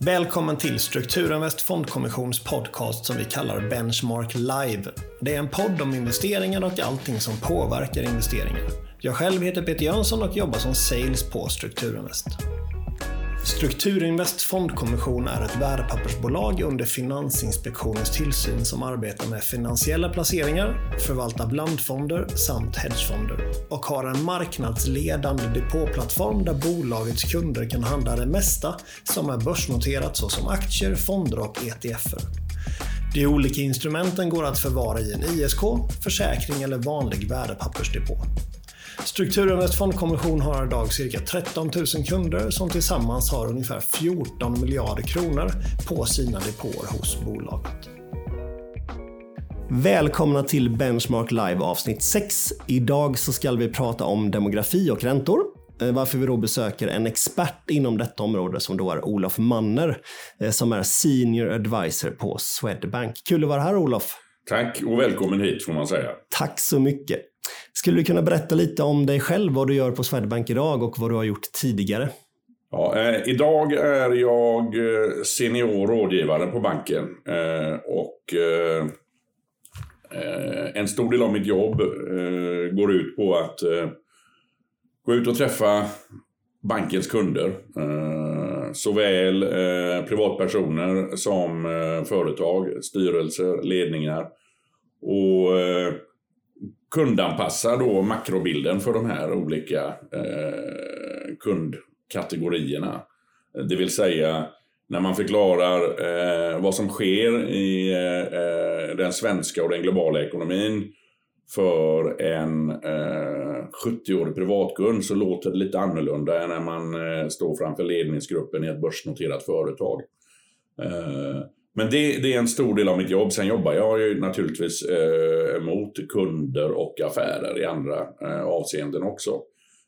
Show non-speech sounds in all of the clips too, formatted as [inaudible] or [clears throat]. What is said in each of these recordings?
Välkommen till Strukturinvest Fondkommissions podcast som vi kallar Benchmark Live. Det är en podd om investeringar och allting som påverkar investeringar. Jag själv heter Peter Jönsson och jobbar som sales på Strukturinvest. Strukturinvest Fondkommission är ett värdepappersbolag under Finansinspektionens tillsyn som arbetar med finansiella placeringar, förvaltar blandfonder samt hedgefonder och har en marknadsledande depåplattform där bolagets kunder kan handla det mesta som är börsnoterat såsom aktier, fonder och ETFer. De olika instrumenten går att förvara i en ISK, försäkring eller vanlig värdepappersdepå. Strukturinvest fondkommission har idag cirka 13 000 kunder som tillsammans har ungefär 14 miljarder kronor på sina depåer hos bolaget. Välkomna till Benchmark Live avsnitt 6. Idag så ska vi prata om demografi och räntor. Eh, varför vi då besöker en expert inom detta område som då är Olof Manner eh, som är Senior Advisor på Swedbank. Kul att vara här Olof. Tack och välkommen hit får man säga. Tack så mycket. Skulle du kunna berätta lite om dig själv, vad du gör på Swedbank idag och vad du har gjort tidigare? Ja, eh, idag är jag eh, senior rådgivare på banken eh, och eh, eh, en stor del av mitt jobb eh, går ut på att eh, gå ut och träffa bankens kunder. såväl privatpersoner som företag, styrelser, ledningar. Och kundanpassa då makrobilden för de här olika eh, kundkategorierna. Det vill säga när man förklarar eh, vad som sker i eh, den svenska och den globala ekonomin för en eh, 70-årig privatkund så låter det lite annorlunda än när man eh, står framför ledningsgruppen i ett börsnoterat företag. Eh, men det, det, är en stor del av mitt jobb. Sen jobbar jag ju naturligtvis eh, mot kunder och affärer i andra eh, avseenden också.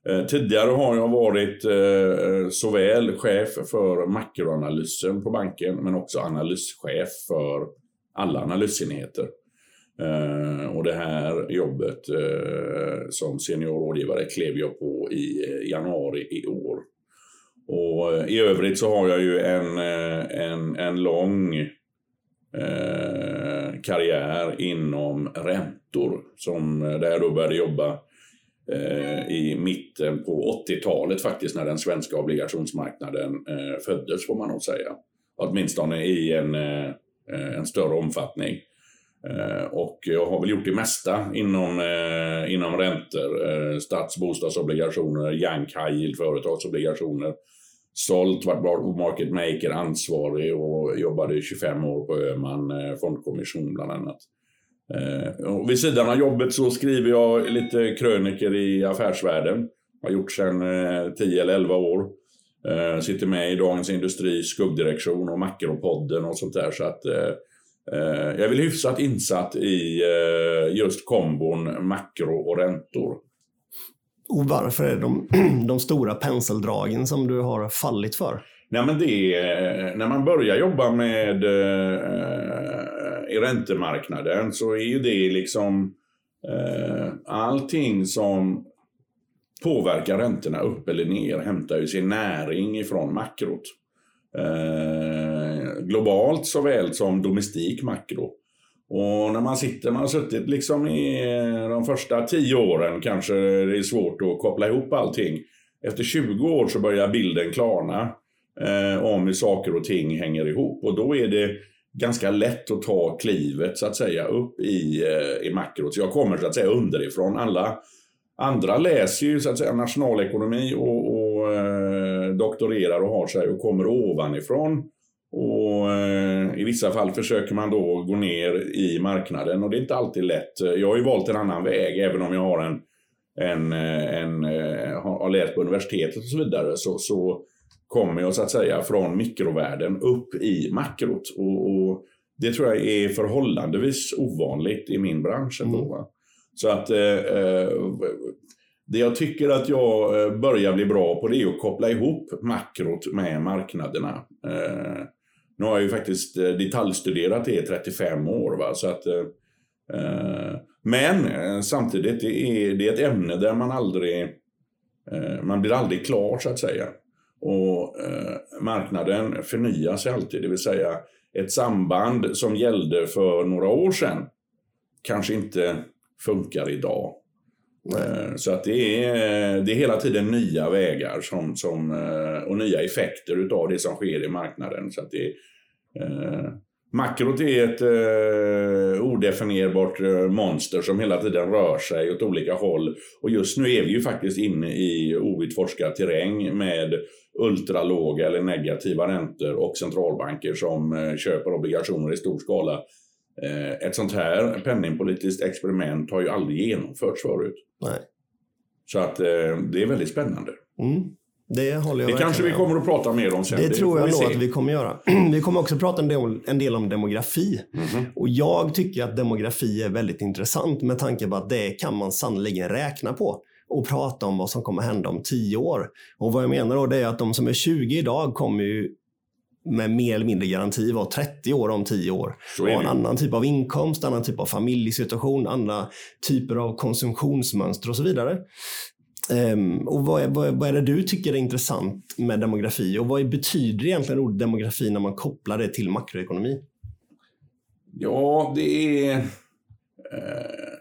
Eh, tidigare har jag varit eh, såväl chef för makroanalysen på banken men också analyschef för alla analysenheter. Eh, och det här jobbet eh, som seniorrådgivare klev jag på i eh, januari i år. Och eh, i övrigt så har jag ju en, eh, en, en lång eh, karriär inom räntor. Som, eh, där jag då började jobba eh, i mitten på 80-talet faktiskt när den svenska obligationsmarknaden eh, föddes får man nog säga. Åtminstone i en, eh, eh, en större omfattning. Eh, och jag har väl gjort det mesta inom, eh, inom räntor. Eh, stats bostadsobligationer, Young High Yield företagsobligationer sålt, varit market maker, ansvarig och jobbade i 25 år på Öhman eh, fondkommission bland annat. Eh, och vid sidan av jobbet så skriver jag lite kröniker i affärsvärlden. Har gjort sedan eh, 10 eller 11 år. Sitter med i Dagens Industri skuggdirektion och Makropodden och sånt där. Så att jag är väl hyfsat insatt i just kombon makro och räntor. Och varför är det de, [clears throat] de stora penseldragen som du har fallit för? Nej, men det är, eh, när man börjar jobba med eh, i räntemarknaden så är ju det liksom eh, allting som påverkar räntorna upp eller ner hämtar ju sin näring ifrån makrot. Eh, globalt såväl som domestik makro. Och när man sitter, man har suttit liksom i eh, de första tio åren kanske det är svårt att koppla ihop allting. Efter 20 år så börjar bilden klarna eh, om hur saker och ting hänger ihop. Och då är det ganska lätt att ta klivet så att säga upp i, eh, i makrot. Så jag kommer så att säga underifrån. Alla andra läser ju så att säga nationalekonomi och, och eh, doktorerar och har sig och kommer ovanifrån och eh, i vissa fall försöker man då gå ner i marknaden och det är inte alltid lätt. Jag har ju valt en annan väg även om jag har en, en, eh, en, eh, har läst på universitetet och så vidare. Så, så kommer jag så att säga från mikrovärlden upp i makrot. Och, och det tror jag är förhållandevis ovanligt i min bransch. Mm. Så att eh, det jag tycker att jag börjar bli bra på det är att koppla ihop makrot med marknaderna. Eh, nu har jag ju faktiskt eh, detaljstuderat det i 35 år. Va? Så att, eh, eh men eh, samtidigt är det ett ämne där man aldrig man blir aldrig klar så att säga. Och eh, marknaden förnyar sig alltid, det vill säga ett samband som gällde för några år sedan kanske inte funkar idag. Eh, så att det är, det är hela tiden nya vägar som, som, eh, och nya effekter utav det som sker i marknaden. Så att det, eh, makrot är ett eh, odefinierbart eh, monster som hela tiden rör sig åt olika håll. Och just nu är vi ju faktiskt inne i outforskad terräng med ultralåga eller negativa räntor och centralbanker som eh, köper obligationer i stor skala. Eh, ett sånt här penningpolitiskt experiment har ju aldrig genomförts förut. Nej. Så att eh, det är väldigt spännande. Mm. Det håller jag Det kanske vi kommer att prata mer om sen. Det, tror får jag nog att vi kommer göra. [clears throat] Vi kommer också prata en del, en del om demografi. Mhm. Och jag tycker att demografi är väldigt intressant med tanke på att det kan man sannoliken räkna på och prata om vad som kommer hända om tio år. Och vad jag menar då det är att de som är 20 idag kommer ju med mer eller mindre garanti vara 30 år om 10 år. Så Och en det. annan typ av inkomst, annan typ av familjesituation, andra typer av konsumtionsmönster och så vidare. Ehm, och vad är, vad, är, vad är det du tycker är intressant med demografi och vad betyder egentligen ordet demografi när man kopplar det till makroekonomi? Ja, det är... eh,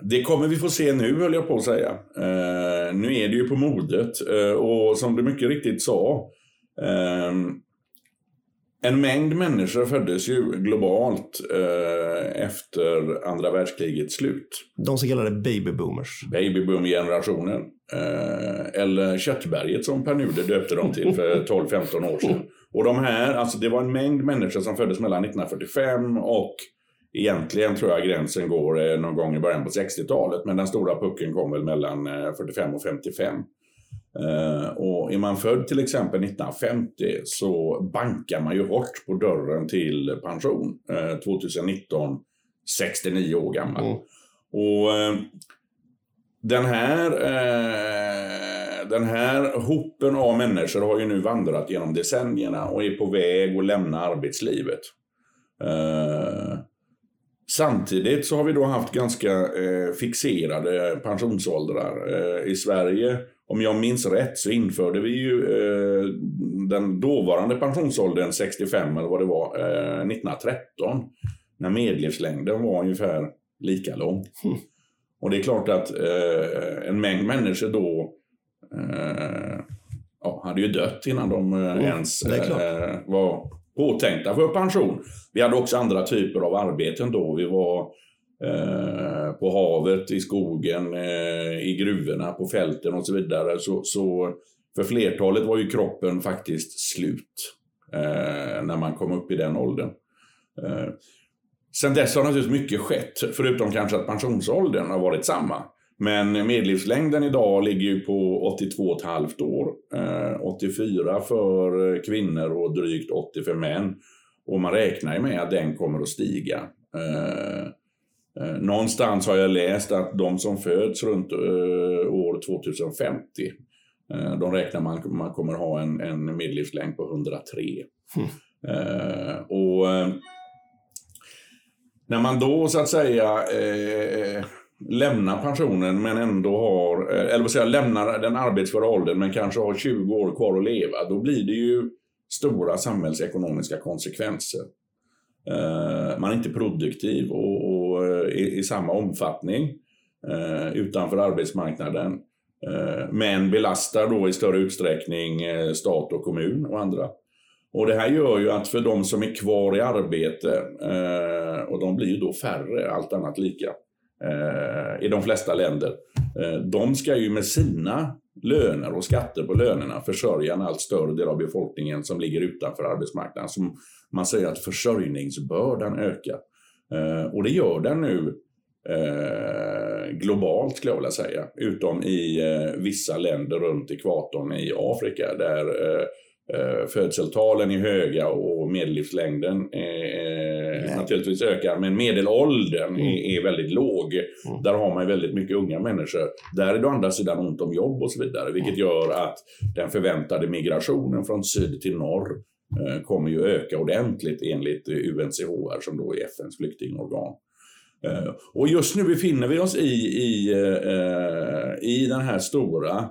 Det kommer vi få se nu, höll jag på att säga. Eh, Nu är det ju på modet. eh, Och som du mycket riktigt sa. eh, En mängd människor föddes ju globalt eh, efter andra världskrigets slut. De så kallade babyboomers. Babyboom-generationen. Eh, eller Köttberget som Per Nuder döpte dem till för [laughs] 12-15 år sedan. Och de här, alltså det var en mängd människor som föddes mellan 1945 och egentligen tror jag gränsen går eh, någon gång i början på 60-talet. Men den stora pucken kom väl mellan eh, 45 och 55. Eh, och är man född till exempel 1950 så bankar man ju hårt på dörren till pension. Eh, 2019, 69 år gammal. Mm. Och eh, den här, eh, den här hopen av människor har ju nu vandrat genom decennierna och är på väg att lämna arbetslivet. Eh, samtidigt så har vi då haft ganska eh, fixerade pensionsåldrar. Eh, I Sverige, om jag minns rätt, så införde vi ju eh, den dåvarande pensionsåldern 65 eller vad det var, eh, 1913. När medellivslängden var ungefär lika lång. [laughs] Och det är klart att eh, en mängd människor då eh, ja, hade ju dött innan de eh, Mm, ens eh, var påtänkta för pension. Vi hade också andra typer av arbeten då. Vi var eh, på havet, i skogen, eh, i gruvorna, på fälten och så vidare. Så, så för flertalet var ju kroppen faktiskt slut när man kom upp i den åldern. Sen dess har naturligtvis mycket skett, förutom kanske att pensionsåldern har varit samma. Men medellivslängden idag ligger ju på 82,5 år. Eh, 84 för eh, kvinnor och drygt 80 för män. Och man räknar ju med att den kommer att stiga. Eh, eh, någonstans har jag läst att de som föds runt år 2050 eh, de räknar man man kommer ha en, en medellivslängd på 103. Eh, och när man då så att säga eh, eh, lämnar pensionen men ändå har, eh, eller vad säger lämnar den arbetsföra åldern men kanske har 20 år kvar att leva, då blir det ju stora samhällsekonomiska konsekvenser. Eh, man är inte produktiv och, och eh, i, i samma omfattning eh, utanför arbetsmarknaden. Eh, men belastar då i större utsträckning stat och kommun och andra. Och det här gör ju att för de som är kvar i arbete, eh, och de blir ju då färre, allt annat lika, eh, i de flesta länder. Eh, de ska ju med sina löner och skatter på lönerna försörja en allt större del av befolkningen som ligger utanför arbetsmarknaden. Som man säger att försörjningsbördan ökar. Eh, och det gör den nu eh, globalt skulle jag vilja säga. Utom i eh, vissa länder runt ekvatorn i Afrika där eh, födseltalen är höga och medellivslängden eh, Nej. naturligtvis ökar. Men medelåldern är, är väldigt låg. Mm. Där har man väldigt mycket unga människor. Där är det å andra sidan ont om jobb och så vidare. Vilket gör att den förväntade migrationen från syd till norr eh, kommer ju öka ordentligt enligt UNCHR som då är FNs flyktingorgan. Eh, Och just nu befinner vi oss i, i, eh, i den här stora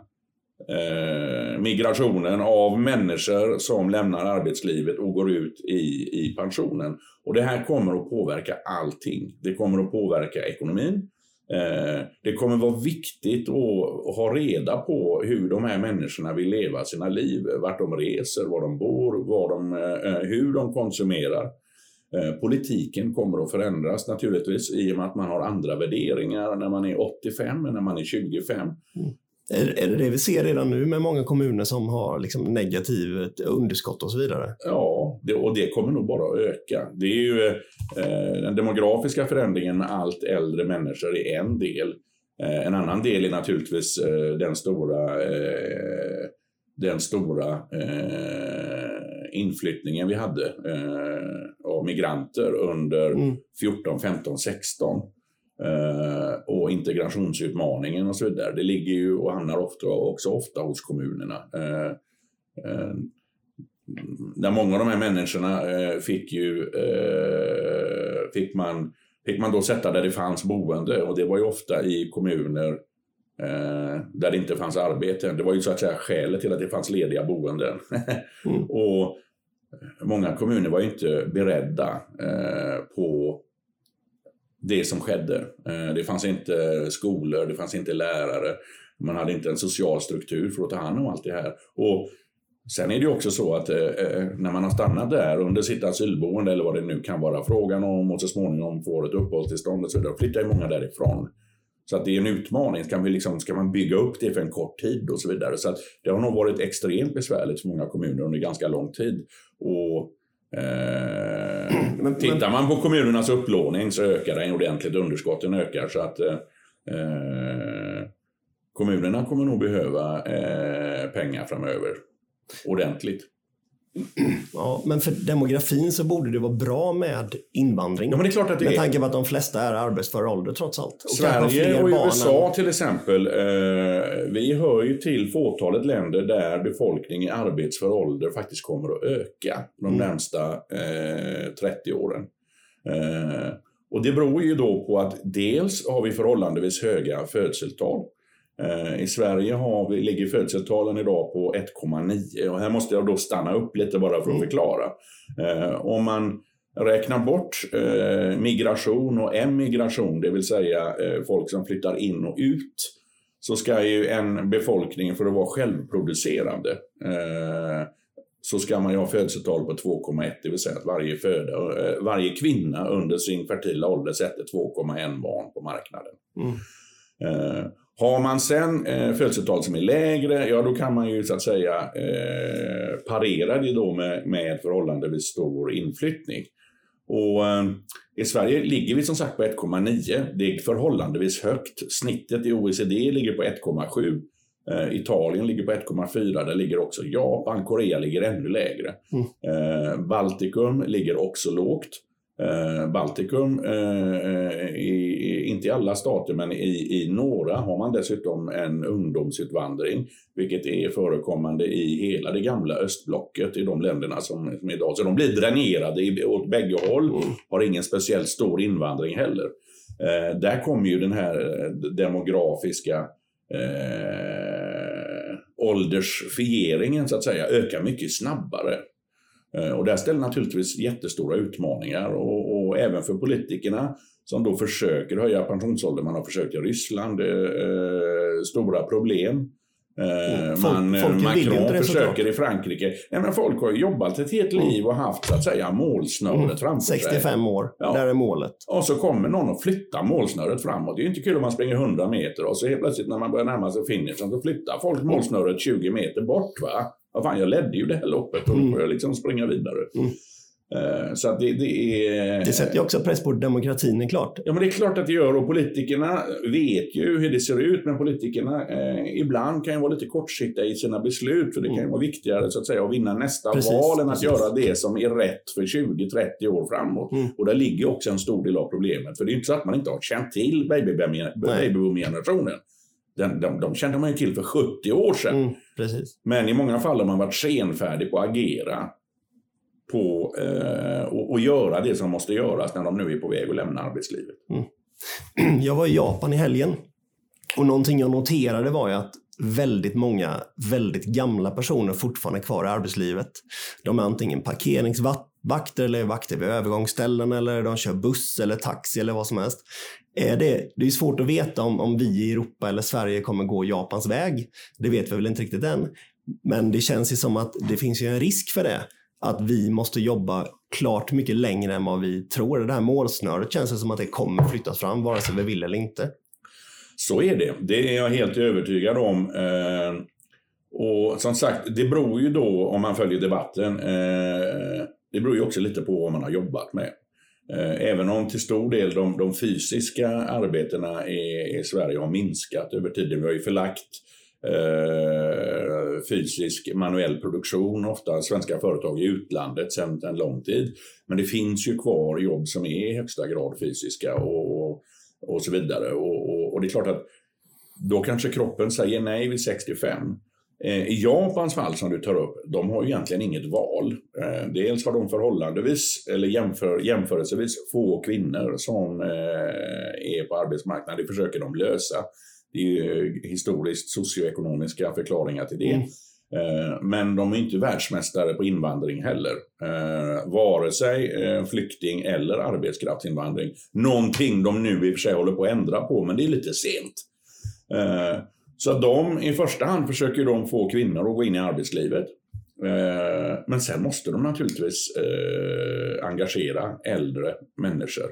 eh, migrationen av människor som lämnar arbetslivet och går ut i, i pensionen. Och det här kommer att påverka allting. Det kommer att påverka ekonomin. Eh, det kommer vara viktigt att ha reda på hur de här människorna vill leva sina liv. Vart de reser, var de bor, var de, eh, hur de konsumerar. Eh, politiken kommer att förändras naturligtvis i och med att man har andra värderingar när man är 85 än när man är 25. Mm. Är, är det det vi ser redan nu med många kommuner som har liksom negativt underskott och så vidare? Ja, det, och det kommer nog bara att öka. Det är ju eh, den demografiska förändringen med allt äldre människor är en del. Eh, en annan del är naturligtvis eh, den stora, eh, den stora eh, inflyttningen vi hade eh, av migranter under mm. 14, 15, 16. Uh, och integrationsutmaningen och så vidare. Det ligger ju och hamnar ofta, också ofta hos kommunerna. Uh, uh, där många av de här människorna fick ju fick man, fick man då sätta där det fanns boende och det var ju ofta i kommuner där det inte fanns arbete. Det var ju så att säga skälet till att det fanns lediga boenden. mm. [laughs] och många kommuner var inte beredda på det som skedde. Eh, det fanns inte skolor, det fanns inte lärare. Man hade inte en social struktur för att ta hand om allt det här. Och sen är det också så att eh, eh, när man har stannat där under sitt asylboende eller vad det nu kan vara frågan om och så småningom får ett uppehållstillstånd och så vidare, flyttar ju många därifrån. Så att det är en utmaning. Ska, vi liksom, ska man bygga upp det för en kort tid och så vidare? Så att det har nog varit extremt besvärligt för många kommuner under ganska lång tid. Och Eh, men, tittar man på kommunernas upplåning så ökar den ordentligt. Underskotten ökar så att eh, eh, kommunerna kommer nog behöva eh, pengar framöver. Ordentligt. Ja, men för demografin så borde det vara bra med invandring. Ja, men det är klart att det med tanke på att de flesta är arbetsför ålder trots allt. Och Sverige och USA än... till exempel. Eh, vi hör ju till fåtalet länder där befolkning i arbetsför ålder faktiskt kommer att öka de mm. närmsta eh, 30 åren. Eh, och det beror ju då på att dels har vi förhållandevis höga födelsetal. Eh, I Sverige har vi, ligger födelsetalen idag på 1,9 och här måste jag då stanna upp lite bara för att mm. förklara. Eh, om man räknar bort eh, migration och emigration, det vill säga folk som flyttar in och ut, så ska ju en befolkning för att vara självproducerande så ska man ju ha födelsetal på 2,1, det vill säga att varje, föda, varje kvinna under sin fertila ålder sätter 2,1 barn på marknaden. Mm. Har man sen eh, födelsetal som är lägre, ja då kan man ju så att säga eh, parera det då med, med förhållandevis stor inflyttning. Och eh, i Sverige ligger vi som sagt på 1,9. Det är förhållandevis högt. Snittet i OECD ligger på 1,7. Eh, Italien ligger på 1,4. Där ligger också Japan. Korea ligger ännu lägre. Mm. Eh, Baltikum ligger också lågt. Eh, Baltikum, eh, i, inte i alla stater men i, i några har man dessutom en ungdomsutvandring. Vilket är förekommande i hela det gamla östblocket i de länderna som, som idag. Så de blir dränerade i, åt bägge håll. Mm. Har ingen speciellt stor invandring heller. Eh, där kommer ju den här eh, demografiska eh, åldersfieringen så att säga öka mycket snabbare. Eh, och det ställer naturligtvis jättestora utmaningar och, och, även för politikerna som då försöker höja pensionsåldern. Man har försökt i Ryssland, eh, stora problem. Eh, mm. folk, man, folk Macron försöker i Frankrike. Nej, men folk har jobbat ett helt liv och haft så att säga målsnöret mm. framför 65 sig. år, ja. där är målet. Och så kommer någon och flyttar målsnöret framåt. Det är inte kul om man springer 100 meter och så helt plötsligt när man börjar närma sig finishen så flyttar folk målsnöret 20 meter bort. Va? Vad fan, jag ledde ju det här loppet och då mm. får jag liksom springa vidare. Mm. Uh, så det, det, är... Det sätter ju också press på demokratin, är klart. Ja, men det är klart att det gör. Och politikerna vet ju hur det ser ut. Men politikerna eh, ibland kan ju vara lite kortsiktiga i sina beslut. För det mm. kan ju vara viktigare så att, säga, att vinna nästa precis, val än att göra det som är rätt för 20-30 år framåt. Mm. Och där ligger också en stor del av problemet. För det är inte så att man inte har känt till babyboom-generationen. Den, de, de kände man ju till för 70 år sedan. Mm, precis. Men i många fall har man varit senfärdig på att agera på, eh, och, och, göra det som måste göras när de nu är på väg att lämna arbetslivet. Mm. [clears throat] Jag var i Japan i helgen och någonting jag noterade var ju att väldigt många väldigt gamla personer fortfarande kvar i arbetslivet. De är antingen parkeringsvakter eller vakter vid övergångsställen eller de kör buss eller taxi eller vad som helst. Är det, det är svårt att veta om, om vi i Europa eller Sverige kommer gå Japans väg. Det vet vi väl inte riktigt än. Men det känns ju som att det finns ju en risk för det. Att vi måste jobba klart mycket längre än vad vi tror. Det här målsnöret känns det som att det kommer flyttas fram vare sig vi vill eller inte. Så är det. Det är jag helt övertygad om. Eh, och som sagt, det beror ju då, om man följer debatten, eh, det beror ju också lite på vad man har jobbat med. Eh, även om till stor del de, de fysiska arbetena i, i Sverige har minskat över tiden. Vi har ju förlagt eh, fysisk manuell produktion, ofta svenska företag i utlandet sedan en lång tid. Men det finns ju kvar jobb som är i högsta grad fysiska och, och så vidare. Och, och, och det är klart att då kanske kroppen säger nej vid 65. Eh, I Japans fall som du tar upp, de har egentligen inget val. Eh, dels har de förhållandevis, eller jämför, jämförelsevis få kvinnor som eh, är på arbetsmarknaden. Det försöker de lösa. Det är historiskt socioekonomiska förklaringar till det. Mm. Men de är inte världsmästare på invandring heller. Vare sig flykting eller arbetskraftsinvandring. Någonting de nu i och för sig håller på att ändra på, men det är lite sent. Så att de, i första hand försöker de få kvinnor att gå in i arbetslivet. Eh, men sen måste de naturligtvis eh, engagera äldre människor.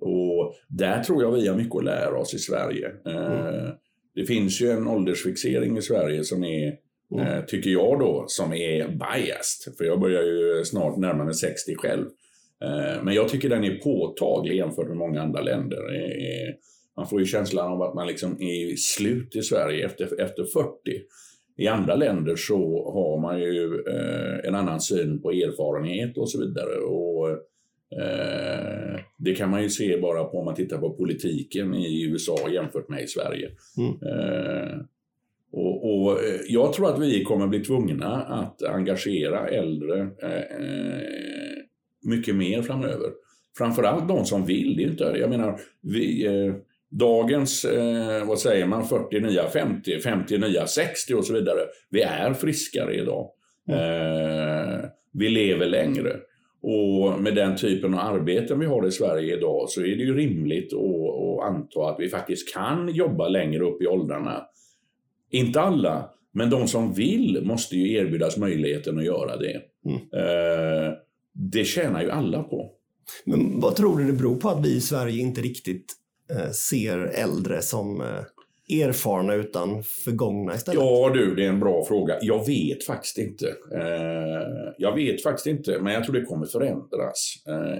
Och där tror jag vi har mycket att lära oss i Sverige. Mm. Det finns ju en åldersfixering i Sverige som är, mm. tycker jag då, som är biased. För jag börjar ju snart närma mig 60 själv. Men jag tycker den är påtaglig jämfört med många andra länder man får ju känslan av att man liksom är slut i Sverige efter, efter 40. I andra länder så har man ju eh, en annan syn på erfarenhet och så vidare. Och, eh, det kan man ju se bara på om man tittar på politiken i USA jämfört med i Sverige. Mm. Eh, och, och, eh, jag tror att vi kommer bli tvungna att engagera äldre eh, mycket mer framöver. Framförallt de som vill. Det inte, jag menar, vi, eh, Dagens, eh, vad säger man, 40 nya 50, 50 nya 60 och så vidare. Vi är friskare idag. Mm. Eh, vi lever längre. Och med den typen av arbeten vi har i Sverige idag så är det ju rimligt att, att anta att vi faktiskt kan jobba längre upp i åldrarna. Inte alla, men de som vill måste ju erbjudas möjligheten att göra det. Mm. Eh, det tjänar ju alla på. Men vad tror du det beror på att vi i Sverige inte riktigt ser äldre som eh, erfarna utan förgångna istället? Ja du, det är en bra fråga. Jag vet faktiskt inte. Eh, jag vet faktiskt inte, men jag tror det kommer förändras.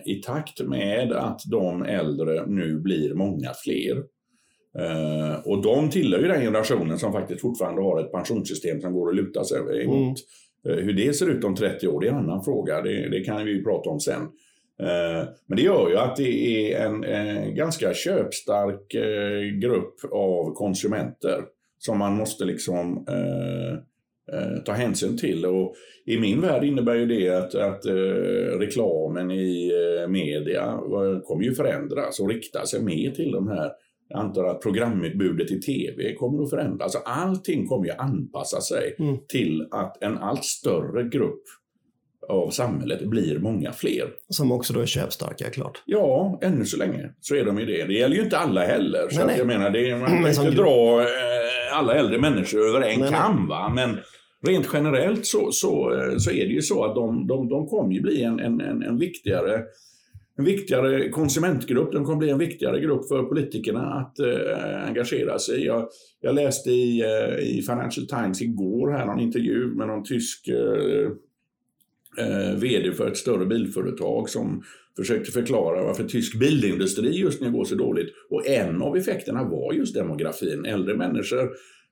I takt med att de äldre nu blir många fler. Och de tillhör ju den generationen som faktiskt fortfarande har ett pensionssystem som går att luta sig emot. Mm. Hur det ser ut om 30 år, det är en annan fråga. Det, det kan vi ju prata om sen. Eh, men det gör ju att det är en, en ganska köpstark eh, grupp av konsumenter som man måste liksom eh, ta hänsyn till. Och I min värld innebär ju det att, att reklamen i media kommer ju förändras och rikta sig mer till de här jag antar att programutbudet i tv kommer att förändras. Alltså allting kommer ju anpassa sig mm. till att en allt större grupp av samhället blir många fler. Som också då är köpstarka, klart. Ja, ännu så länge så är de ju det. Det gäller ju inte alla heller. Så nej, jag menar, det, man kan inte dra eh, alla äldre människor över en nej, kam. Va? Men rent generellt så, så, eh, så är det ju så att de, de, de kommer ju bli en, en, en, en viktigare en viktigare konsumentgrupp, de kommer bli en viktigare grupp för politikerna att eh, engagera sig. Jag, jag läste i, eh, i Financial Times igår här någon intervju med någon tysk eh, eh, vd för ett större bilföretag som försökte förklara varför tysk bilindustri just nu går så dåligt. Och en av effekterna var just demografin. Äldre människor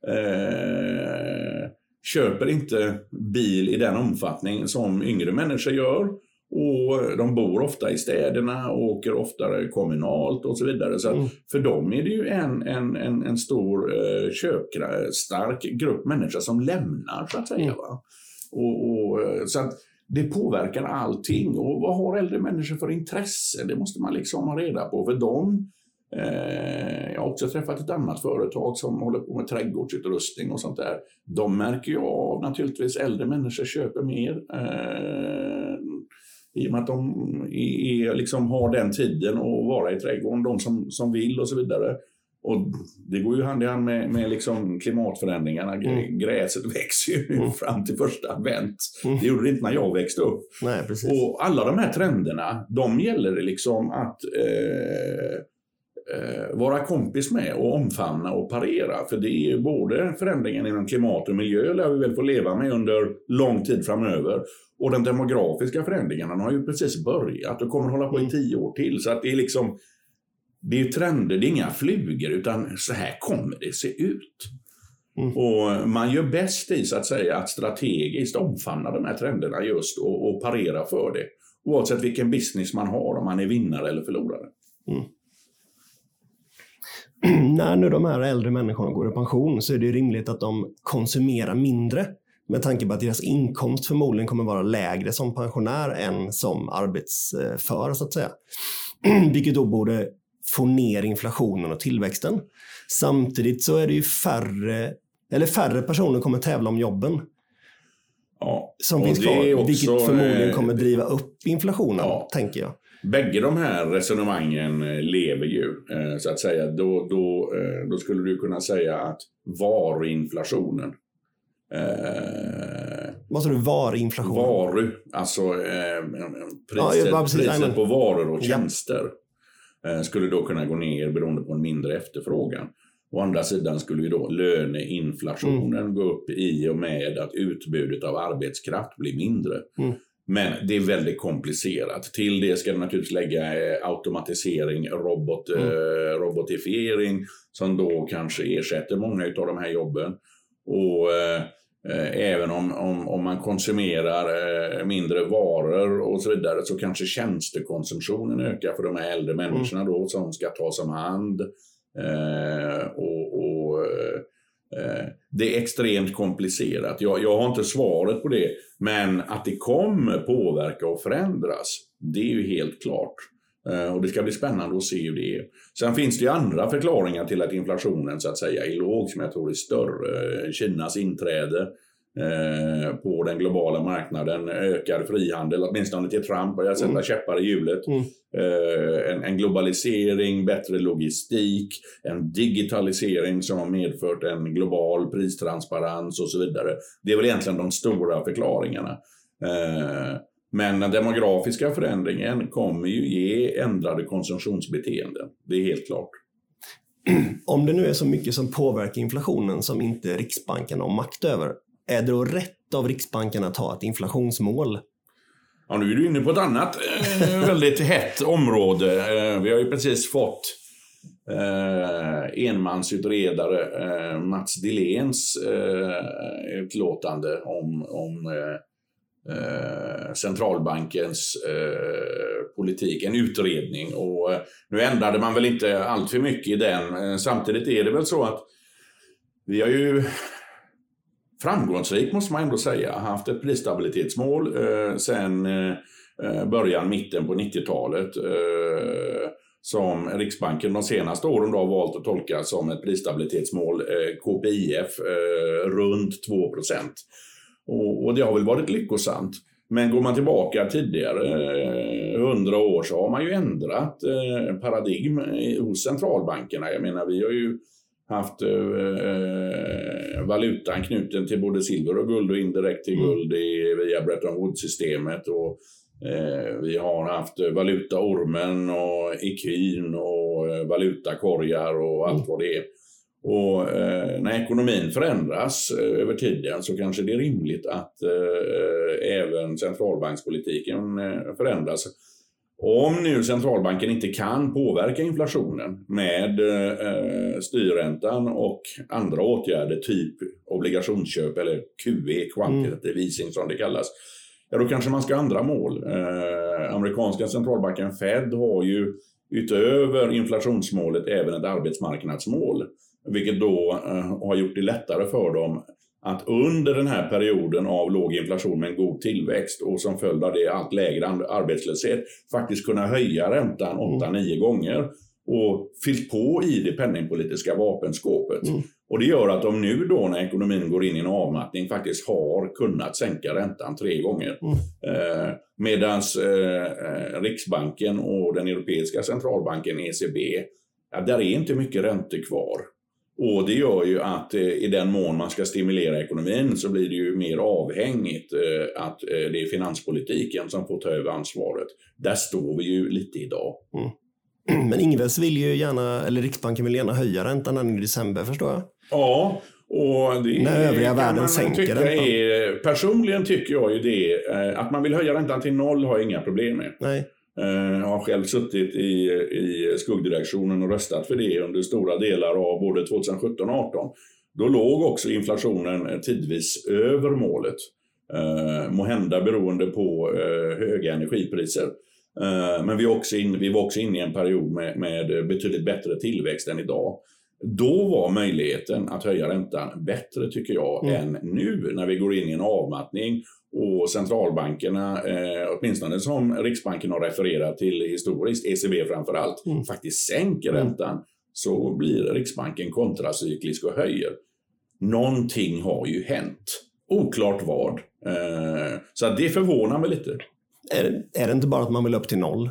eh, köper inte bil i den omfattning som yngre människor gör. Och de bor ofta i städerna och åker oftare kommunalt och så vidare. Så mm. för dem är det ju en, en, en, en stor eh, köpstark grupp människor som lämnar så att säga. Mm. Va? Och, och, så att det påverkar allting. Och vad har äldre människor för intresse? Det måste man liksom ha reda på. För de Eh, jag har också träffat ett annat företag som håller på med trädgårdsutrustning och sånt där. De märker ju av naturligtvis, äldre människor köper mer. Eh, I och med att de är, liksom har den tiden att vara i trädgården, de som, som vill och så vidare. Och det går ju hand i hand med, med liksom klimatförändringarna. Mm. Gräset växer ju mm. fram till första advent. Mm. Det gjorde det inte när jag växte upp. Nej, och alla de här trenderna, de gäller det liksom att eh, eh, vara kompis med och omfamna och parera. För det är både förändringen inom klimat och miljö lär vi väl få leva med under lång tid framöver. Och den demografiska förändringen har ju precis börjat och kommer hålla på i mm. tio år till. Så att det är liksom det är trender, det är inga flugor, utan så här kommer det se ut. Mm. Och man gör bäst i så att säga att strategiskt omfamna de här trenderna just och, och parera för det. Oavsett vilken business man har, om man är vinnare eller förlorare. Mm. [clears throat] När nu de här äldre människorna går i pension så är det rimligt att de konsumerar mindre med tanke på att deras inkomst förmodligen kommer vara lägre som pensionär än som arbetsför så att säga. [clears throat] Vilket då borde få ner inflationen och tillväxten. Samtidigt så är det ju färre, eller färre personer kommer tävla om jobben. Ja, som finns kvar, också, vilket förmodligen kommer driva upp inflationen, ja, tänker jag. Bägge de här resonemangen eh, lever ju, eh, så att säga. Då, då, eh, då skulle du kunna säga att varuinflationen Eh, Vad sa du? Varuinflation? Varu, alltså eh, priset, ja, priset på varor och tjänster. Eh, skulle då kunna gå ner beroende på en mindre efterfrågan. Å andra sidan skulle ju då löneinflationen mm. gå upp i och med att utbudet av arbetskraft blir mindre. Mm. Men det är väldigt komplicerat. Till det ska du naturligtvis lägga eh, automatisering, robot, mm. eh, robotifiering som då kanske ersätter många av de här jobben. Och eh, Eh, även om, om, om man konsumerar eh, mindre varor och så vidare så kanske tjänstekonsumtionen ökar för de här äldre mm. människorna då som ska tas om hand. Eh, och, och eh, det är extremt komplicerat. Jag, jag har inte svaret på det, men att det kommer påverka och förändras, det är ju helt klart. Eh, och det ska bli spännande att se hur det är. Sen finns det ju andra förklaringar till att inflationen så att säga är låg som jag tror är större. Kinas inträde eh, på den globala marknaden, ökad frihandel, åtminstone till Trump börjar sätta mm. käppar i hjulet. Mm. Eh, en, en, globalisering, bättre logistik, en digitalisering som har medfört en global pristransparens och så vidare. Det är väl egentligen de stora förklaringarna. Men den demografiska förändringen kommer ju ge ändrade konsumtionsbeteenden. Det är helt klart. [clears throat] Om det nu är så mycket som påverkar inflationen som inte Riksbanken har makt över, är det då rätt av Riksbanken att ha ett inflationsmål? Ja, nu är du inne på ett annat eh, väldigt hett område. Eh, vi har ju precis fått eh, enmansutredare eh, Mats Dilléns eh, utlåtande om, om eh, eh, centralbankens eh, politik, en utredning. Och eh, nu ändrade man väl inte allt för mycket i den. Samtidigt är det väl så att vi har ju framgångsrikt, måste man ändå säga, haft ett prisstabilitetsmål eh, sen eh, eh, början, mitten på 90-talet. Eh, som Riksbanken de senaste åren då har valt att tolka som ett prisstabilitetsmål, KPIF, runt 2 och, och det har väl varit lyckosamt. Men går man tillbaka tidigare, eh, hundra år, så har man ju ändrat eh, paradigm hos centralbankerna. Jag menar, vi har ju haft eh, valutan knuten till både silver och guld och indirekt till mm. guld i, via Bretton Woods-systemet. Och, eh, vi har haft valutaormen och ecun och eh, valutakorgar och allt mm. vad det är. Och eh, när ekonomin förändras eh, över tiden så kanske det är rimligt att eh, även centralbankspolitiken eh, förändras. Om nu centralbanken inte kan påverka inflationen med eh, styrräntan och andra åtgärder, typ obligationsköp eller QE, quantitative mm. easing som det kallas, ja då kanske man ska ha andra mål. Eh, amerikanska centralbanken Fed har ju utöver inflationsmålet även ett arbetsmarknadsmål. Vilket då eh, har gjort det lättare för dem att under den här perioden av låg inflation med en god tillväxt och som följd av det allt lägre arbetslöshet faktiskt kunna höja räntan 8-9 gånger. och fyllt på i det penningpolitiska vapenskåpet. Mm. Och det gör att de nu då när ekonomin går in i en avmattning faktiskt har kunnat sänka räntan tre gånger. Mm. Eh, Medan eh, eh, Riksbanken och den Europeiska centralbanken ECB, ja, där är inte mycket räntor kvar. Och det gör ju att eh, i den mån man ska stimulera ekonomin så blir det ju mer avhängigt eh, att eh, det är finanspolitiken som får ta över ansvaret. Där står vi ju lite idag. Mm. [clears throat] Men Ingves vill ju gärna, eller Riksbanken vill gärna höja räntan i december förstår jag. Ja, och det När övriga världen sänker räntan. Är, personligen tycker jag ju det. Att man vill höja räntan till noll har jag inga problem med. Nej. Jag har själv suttit i, i skuggdirektionen och röstat för det under stora delar av både 2017 och 2018. Då låg också inflationen tidvis över målet. Eh, måhända beroende på eh, höga energipriser. Eh, men vi, också in, vi var också inne i en period med, med betydligt bättre tillväxt än idag. Då var möjligheten att höja räntan bättre tycker jag mm. än nu när vi går in i en avmattning och centralbankerna, eh, åtminstone som Riksbanken har refererat till historiskt, ECB framför allt, mm. faktiskt sänker mm. räntan så blir Riksbanken kontracyklisk och höjer. Någonting har ju hänt. Oklart vad. Eh, så det förvånar mig lite. Är, är det inte bara att man vill upp till noll?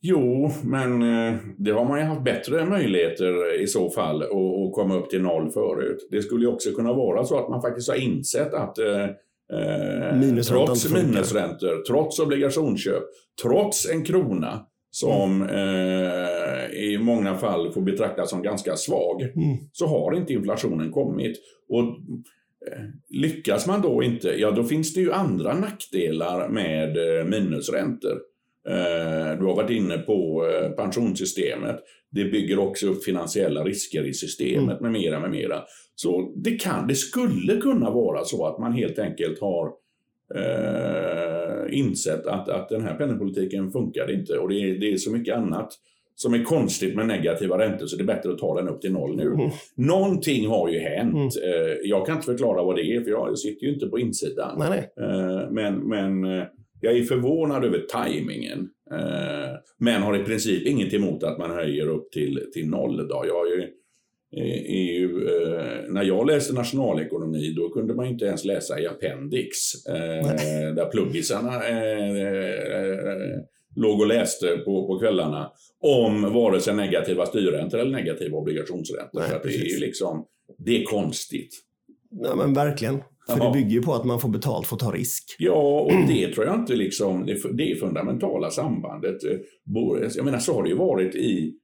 Jo, men eh, det har man ju haft bättre möjligheter i så fall att komma upp till noll förut. Det skulle ju också kunna vara så att man faktiskt har insett att eh, Eh, trots minusräntor, trots obligationsköp, trots en krona som mm. eh, i många fall får betraktas som ganska svag, mm. så har inte inflationen kommit. Och eh, Lyckas man då inte, ja då finns det ju andra nackdelar med minusräntor. Eh, du har varit inne på eh, pensionssystemet. Det bygger också upp finansiella risker i systemet mm. med mera, med mera. Så det, kan, det skulle kunna vara så att man helt enkelt har eh, insett att, att den här penningpolitiken funkar inte och det är, det är så mycket annat som är konstigt med negativa räntor så det är bättre att ta den upp till noll nu. Mm. Någonting har ju hänt. Mm. Jag kan inte förklara vad det är för jag sitter ju inte på insidan. Nej, nej. Men, men jag är förvånad över tajmingen. Eh, men har i princip inget emot att man höjer upp till, till noll. Då. Jag är, är ju, eh, när jag läste nationalekonomi då kunde man inte ens läsa i appendix. Eh, där pluggisarna låg och läste på, på kvällarna om vare sig negativa styrräntor eller negativa obligationsräntor. Nej, det är liksom, det är konstigt. Ja, men verkligen. För det bygger ju på att man får betalt för att ta risk. Ja, och det tror jag inte liksom, det är fundamentala sambandet. Jag menar, så har det ju varit i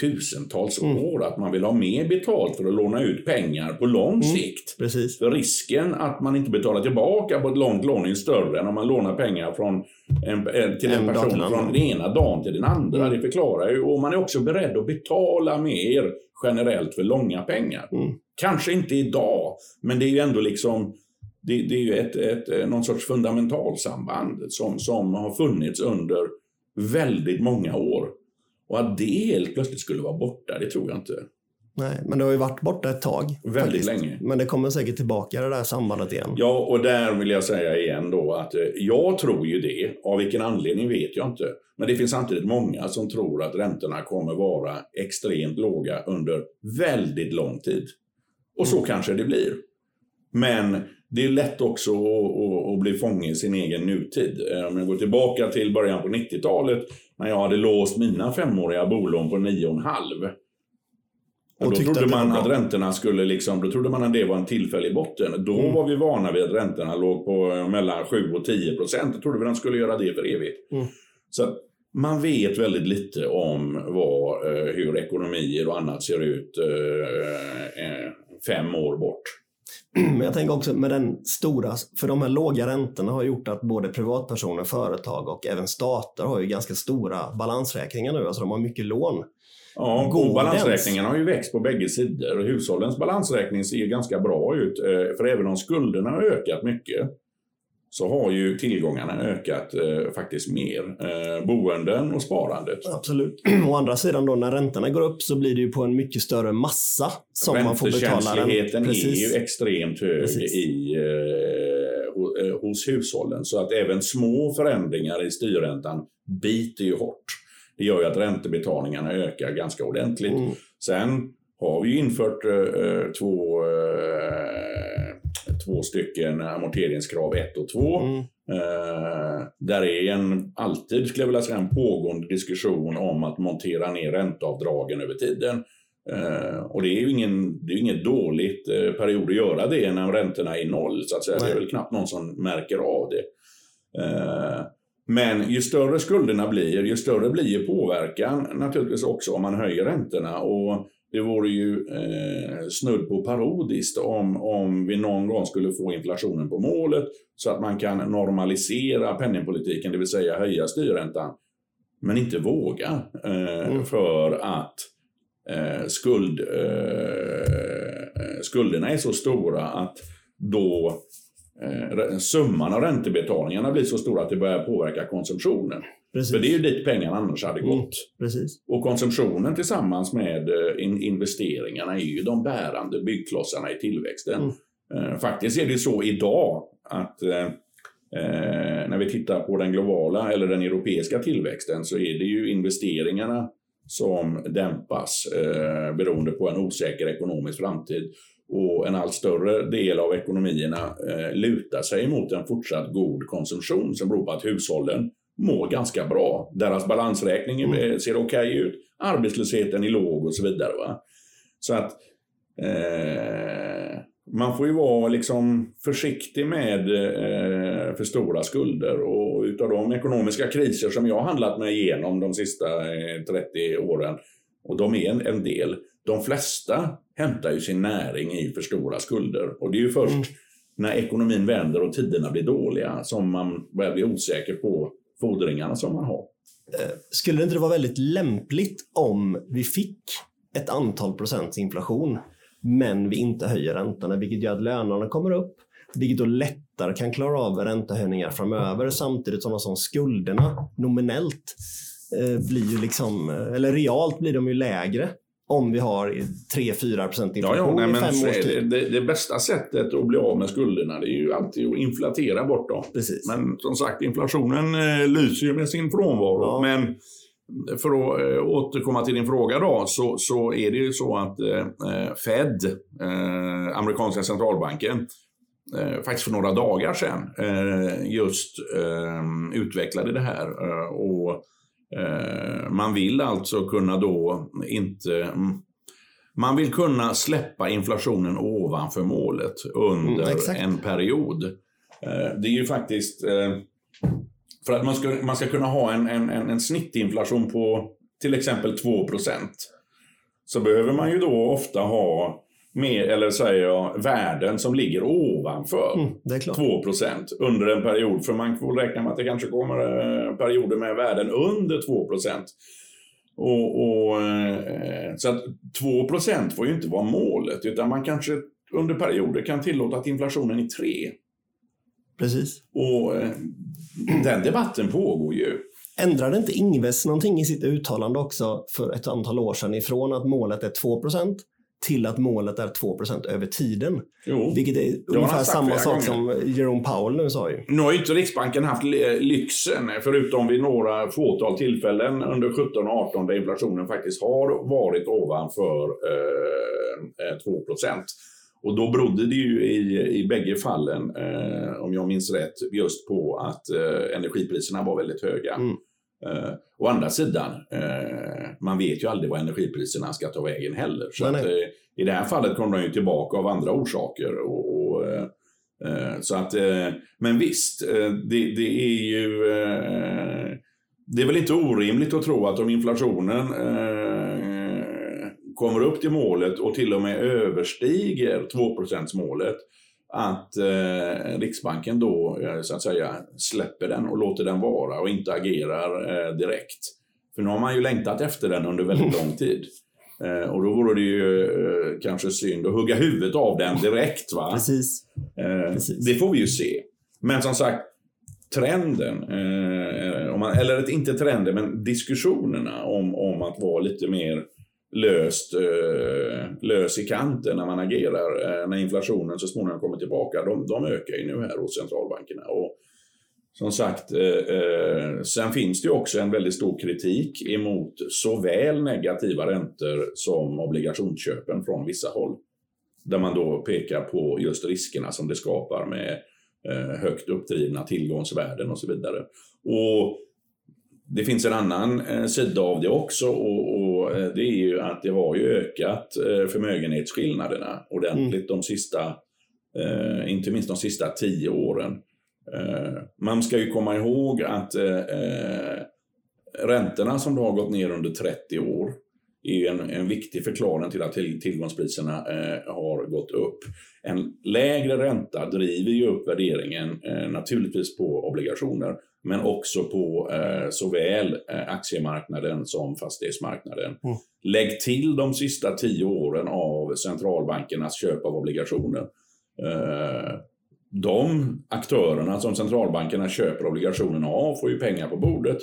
tusentals mm. år att man vill ha mer betalt för att låna ut pengar på lång mm. sikt. Precis. För risken att man inte betalar tillbaka på ett långt lån är större än om man lånar pengar från en, till en, en person från den ena dagen till den andra. Mm. Det förklarar ju. Och man är också beredd att betala mer generellt för långa pengar. Mm. Kanske inte idag, men det är ju ändå liksom det, det är ju ett, ett, eh, någon sorts fundamentalsamband som, som har funnits under väldigt många år. Och att det helt plötsligt skulle vara borta, det tror jag inte. Nej, men det har ju varit borta ett tag. Väldigt faktiskt. länge. Men det kommer säkert tillbaka det där sambandet igen. Ja, och där vill jag säga igen då att eh, jag tror ju det. Av vilken anledning vet jag inte. Men det finns samtidigt många som tror att räntorna kommer vara extremt låga under väldigt lång tid. Och så mm. kanske det blir. Men det är lätt också att, att, bli fånge i sin egen nutid. Eh, om jag går tillbaka till början på 90-talet när jag hade låst mina femåriga bolån på 9,5. Och då trodde man att räntorna skulle liksom, då trodde man att det var en tillfällig botten. Då mm. var vi vana vid att räntorna låg på eh, mellan 7 och 10 procent. Då trodde vi att de skulle göra det för evigt. Mm. Så man vet väldigt lite om vad, eh, hur ekonomier och annat ser ut fem år bort. [clears throat] Men jag tänker också med den stora, för de här låga räntorna har gjort att både privatpersoner, företag och även stater har ju ganska stora balansräkningar nu, alltså de har mycket lån. Ja, och balansräkningarna har ju växt på bägge sidor. Hushållens balansräkning ser ganska bra ut, eh, för även om skulderna har ökat mycket så har ju tillgångarna ökat eh, faktiskt mer. Eh, boenden och sparandet. Absolut. [clears throat] Å andra sidan då när räntorna går upp så blir det ju på en mycket större massa som man får betala. Räntekänsligheten är ju extremt hög i, eh, eh, hos hushållen. Så att även små förändringar i styrräntan biter ju hårt. Det gör ju att räntebetalningarna ökar ganska ordentligt. Mm. Sen har vi infört eh, två, eh, två stycken amorteringskrav, ett och två. Mm. Eh, där är en, alltid, skulle jag vilja säga, en pågående diskussion om att montera ner ränteavdragen över tiden. Eh, och det är ju ingen, det är inget dåligt eh, period att göra det när räntorna är noll, så att säga. Det är väl knappt någon som märker av det. Eh, men ju större skulderna blir, ju större blir påverkan naturligtvis också om man höjer räntorna. Och det vore ju eh, snudd på parodiskt om, om vi någon gång skulle få inflationen på målet så att man kan normalisera penningpolitiken, det vill säga höja styrräntan, men inte våga eh, Mm. för att eh, skuld, eh, skulderna är så stora att då summan av räntebetalningarna blir så stora att det börjar påverka konsumtionen. Precis. För det är ju dit pengarna annars hade Mm. gått. Precis. Och konsumtionen tillsammans med eh, in investeringarna är ju de bärande byggklossarna i tillväxten. Mm. Eh, Faktiskt är det så idag att eh, eh, när vi tittar på den globala eller den europeiska tillväxten så är det ju investeringarna som dämpas eh, beroende på en osäker ekonomisk framtid. Och en allt större del av ekonomierna eh, lutar sig mot en fortsatt god konsumtion som beror på att hushållen mår ganska bra. Deras balansräkning är- ser okej ut. Arbetslösheten är låg och så vidare. Va? Så att eh, man får ju vara liksom försiktig med eh, för stora skulder. Och utav de ekonomiska kriser som jag har handlat mig igenom de sista eh, 30 åren, och de är en, en del, de flesta hämtar ju sin näring i för stora skulder. Och det är ju först Mm. när ekonomin vänder och tiderna blir dåliga som man börjar bli osäker på fordringarna som man har. Skulle det inte vara väldigt lämpligt om vi fick ett antal procents inflation men vi inte höjer räntorna, vilket gör att lönerna kommer upp, vilket då lättare kan klara av räntehöjningar framöver samtidigt som de som skulderna nominellt eh, blir ju liksom, eh, eller realt blir de ju lägre om vi har 3-4 procent Ja, inflation ja, nej, i fem års tid. det, det bästa sättet att bli av med skulderna det är ju alltid att inflatera bort dem. Precis. Men som sagt, inflationen eh, lyser ju med sin frånvaro. Ja. Men för att eh, återkomma till din fråga då, så, så är det ju så att eh, eh, Fed, eh, amerikanska centralbanken, eh, faktiskt för några dagar sedan eh, just utvecklade det här. Och Man vill alltså kunna då inte... mm, Man vill kunna släppa inflationen ovanför målet under Mm, en period. Eh, Det är ju faktiskt... eh, För att man ska, man ska kunna ha en, en, en, en snittinflation på till exempel 2% så behöver man ju då ofta ha mer, eller säger jag, värden som ligger ovanför Mm, det är klart. 2% under en period. För man får räkna med att det kanske kommer eh, perioder med värden under 2 och, och, eh, Så att 2% får ju inte vara målet, utan man kanske under perioder kan tillåta att inflationen är 3 Precis. och eh, den debatten pågår ju. Ändrade inte Ingves någonting i sitt uttalande också för ett antal år sedan ifrån att målet är 2 till att målet är 2% över tiden? Jo. Vilket är ungefär samma sak som Jerome Powell nu sa ju. Nu har ju inte Riksbanken haft lyxen, förutom vid några fåtal tillfällen under 17 och 18 där inflationen faktiskt har varit ovanför eh, eh, 2% Och då berodde det ju i, i bägge fallen, eh, om jag minns rätt, just på att eh, energipriserna var väldigt höga. Mm. Eh, å andra sidan, eh, man vet ju aldrig vad energipriserna ska ta vägen heller. Så Nej, att, nej. eh, I det här fallet kom de ju tillbaka av andra orsaker. Och, och, eh, eh, så att, men visst, det, det är ju... Det är väl inte orimligt att tro att om inflationen kommer upp till målet och till och med överstiger 2% målet att eh, Riksbanken då eh, så att säga släpper den och låter den vara och inte agerar eh, direkt. För nu har man ju längtat efter den under väldigt lång tid. [laughs] Eh, och då vore det ju eh, kanske synd att hugga huvudet av den direkt. Va? Precis. Precis. Det får vi ju se. Men som sagt, trenden, om man, eller inte trenden, men diskussionerna om, om att vara lite mer löst, eh, lös i kanten när man agerar, eh, när inflationen så småningom kommer tillbaka, de, de ökar ju nu här hos centralbankerna. Och som sagt, eh, eh, sen finns det ju också en väldigt stor kritik emot såväl negativa räntor som obligationsköpen från vissa håll. Där man då pekar på just riskerna som det skapar med eh, högt uppdrivna tillgångsvärden och så vidare. Och det finns en annan eh, sida av det också och, och, eh, det är ju att det har ju ökat eh, förmögenhetsskillnaderna ordentligt mm. de sista, eh, inte minst de sista tio åren. Man ska ju komma ihåg att räntorna som har gått ner under 30 år är en, en viktig förklaring till att till, tillgångspriserna eh, har gått upp. En lägre ränta driver ju upp värderingen eh, naturligtvis på obligationer men också på eh, såväl eh, aktiemarknaden som fastighetsmarknaden. Mm. Lägg till de sista tio åren av centralbankernas köp av obligationer. Eh, de aktörerna som centralbankerna köper obligationerna av får ju pengar på bordet.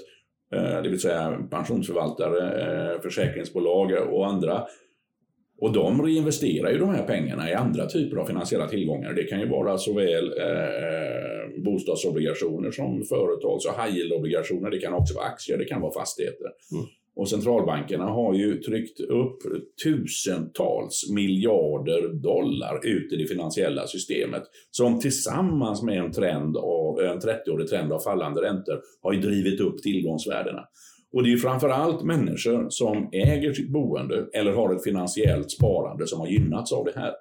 Eh, det vill säga pensionsförvaltare, eh, försäkringsbolag och andra. Och de reinvesterar ju de här pengarna i andra typer av finansiella tillgångar. Det kan ju vara såväl eh, bostadsobligationer som företags och high obligationer Det kan också vara aktier, det kan vara fastigheter. Mm. Och centralbankerna har ju tryckt upp tusentals miljarder dollar ut i det finansiella systemet som tillsammans med en, trend av, en 30-årig trend av fallande räntor har drivit upp tillgångsvärdena. Och det är framförallt människor som äger sitt boende eller har ett finansiellt sparande som har gynnats av det här.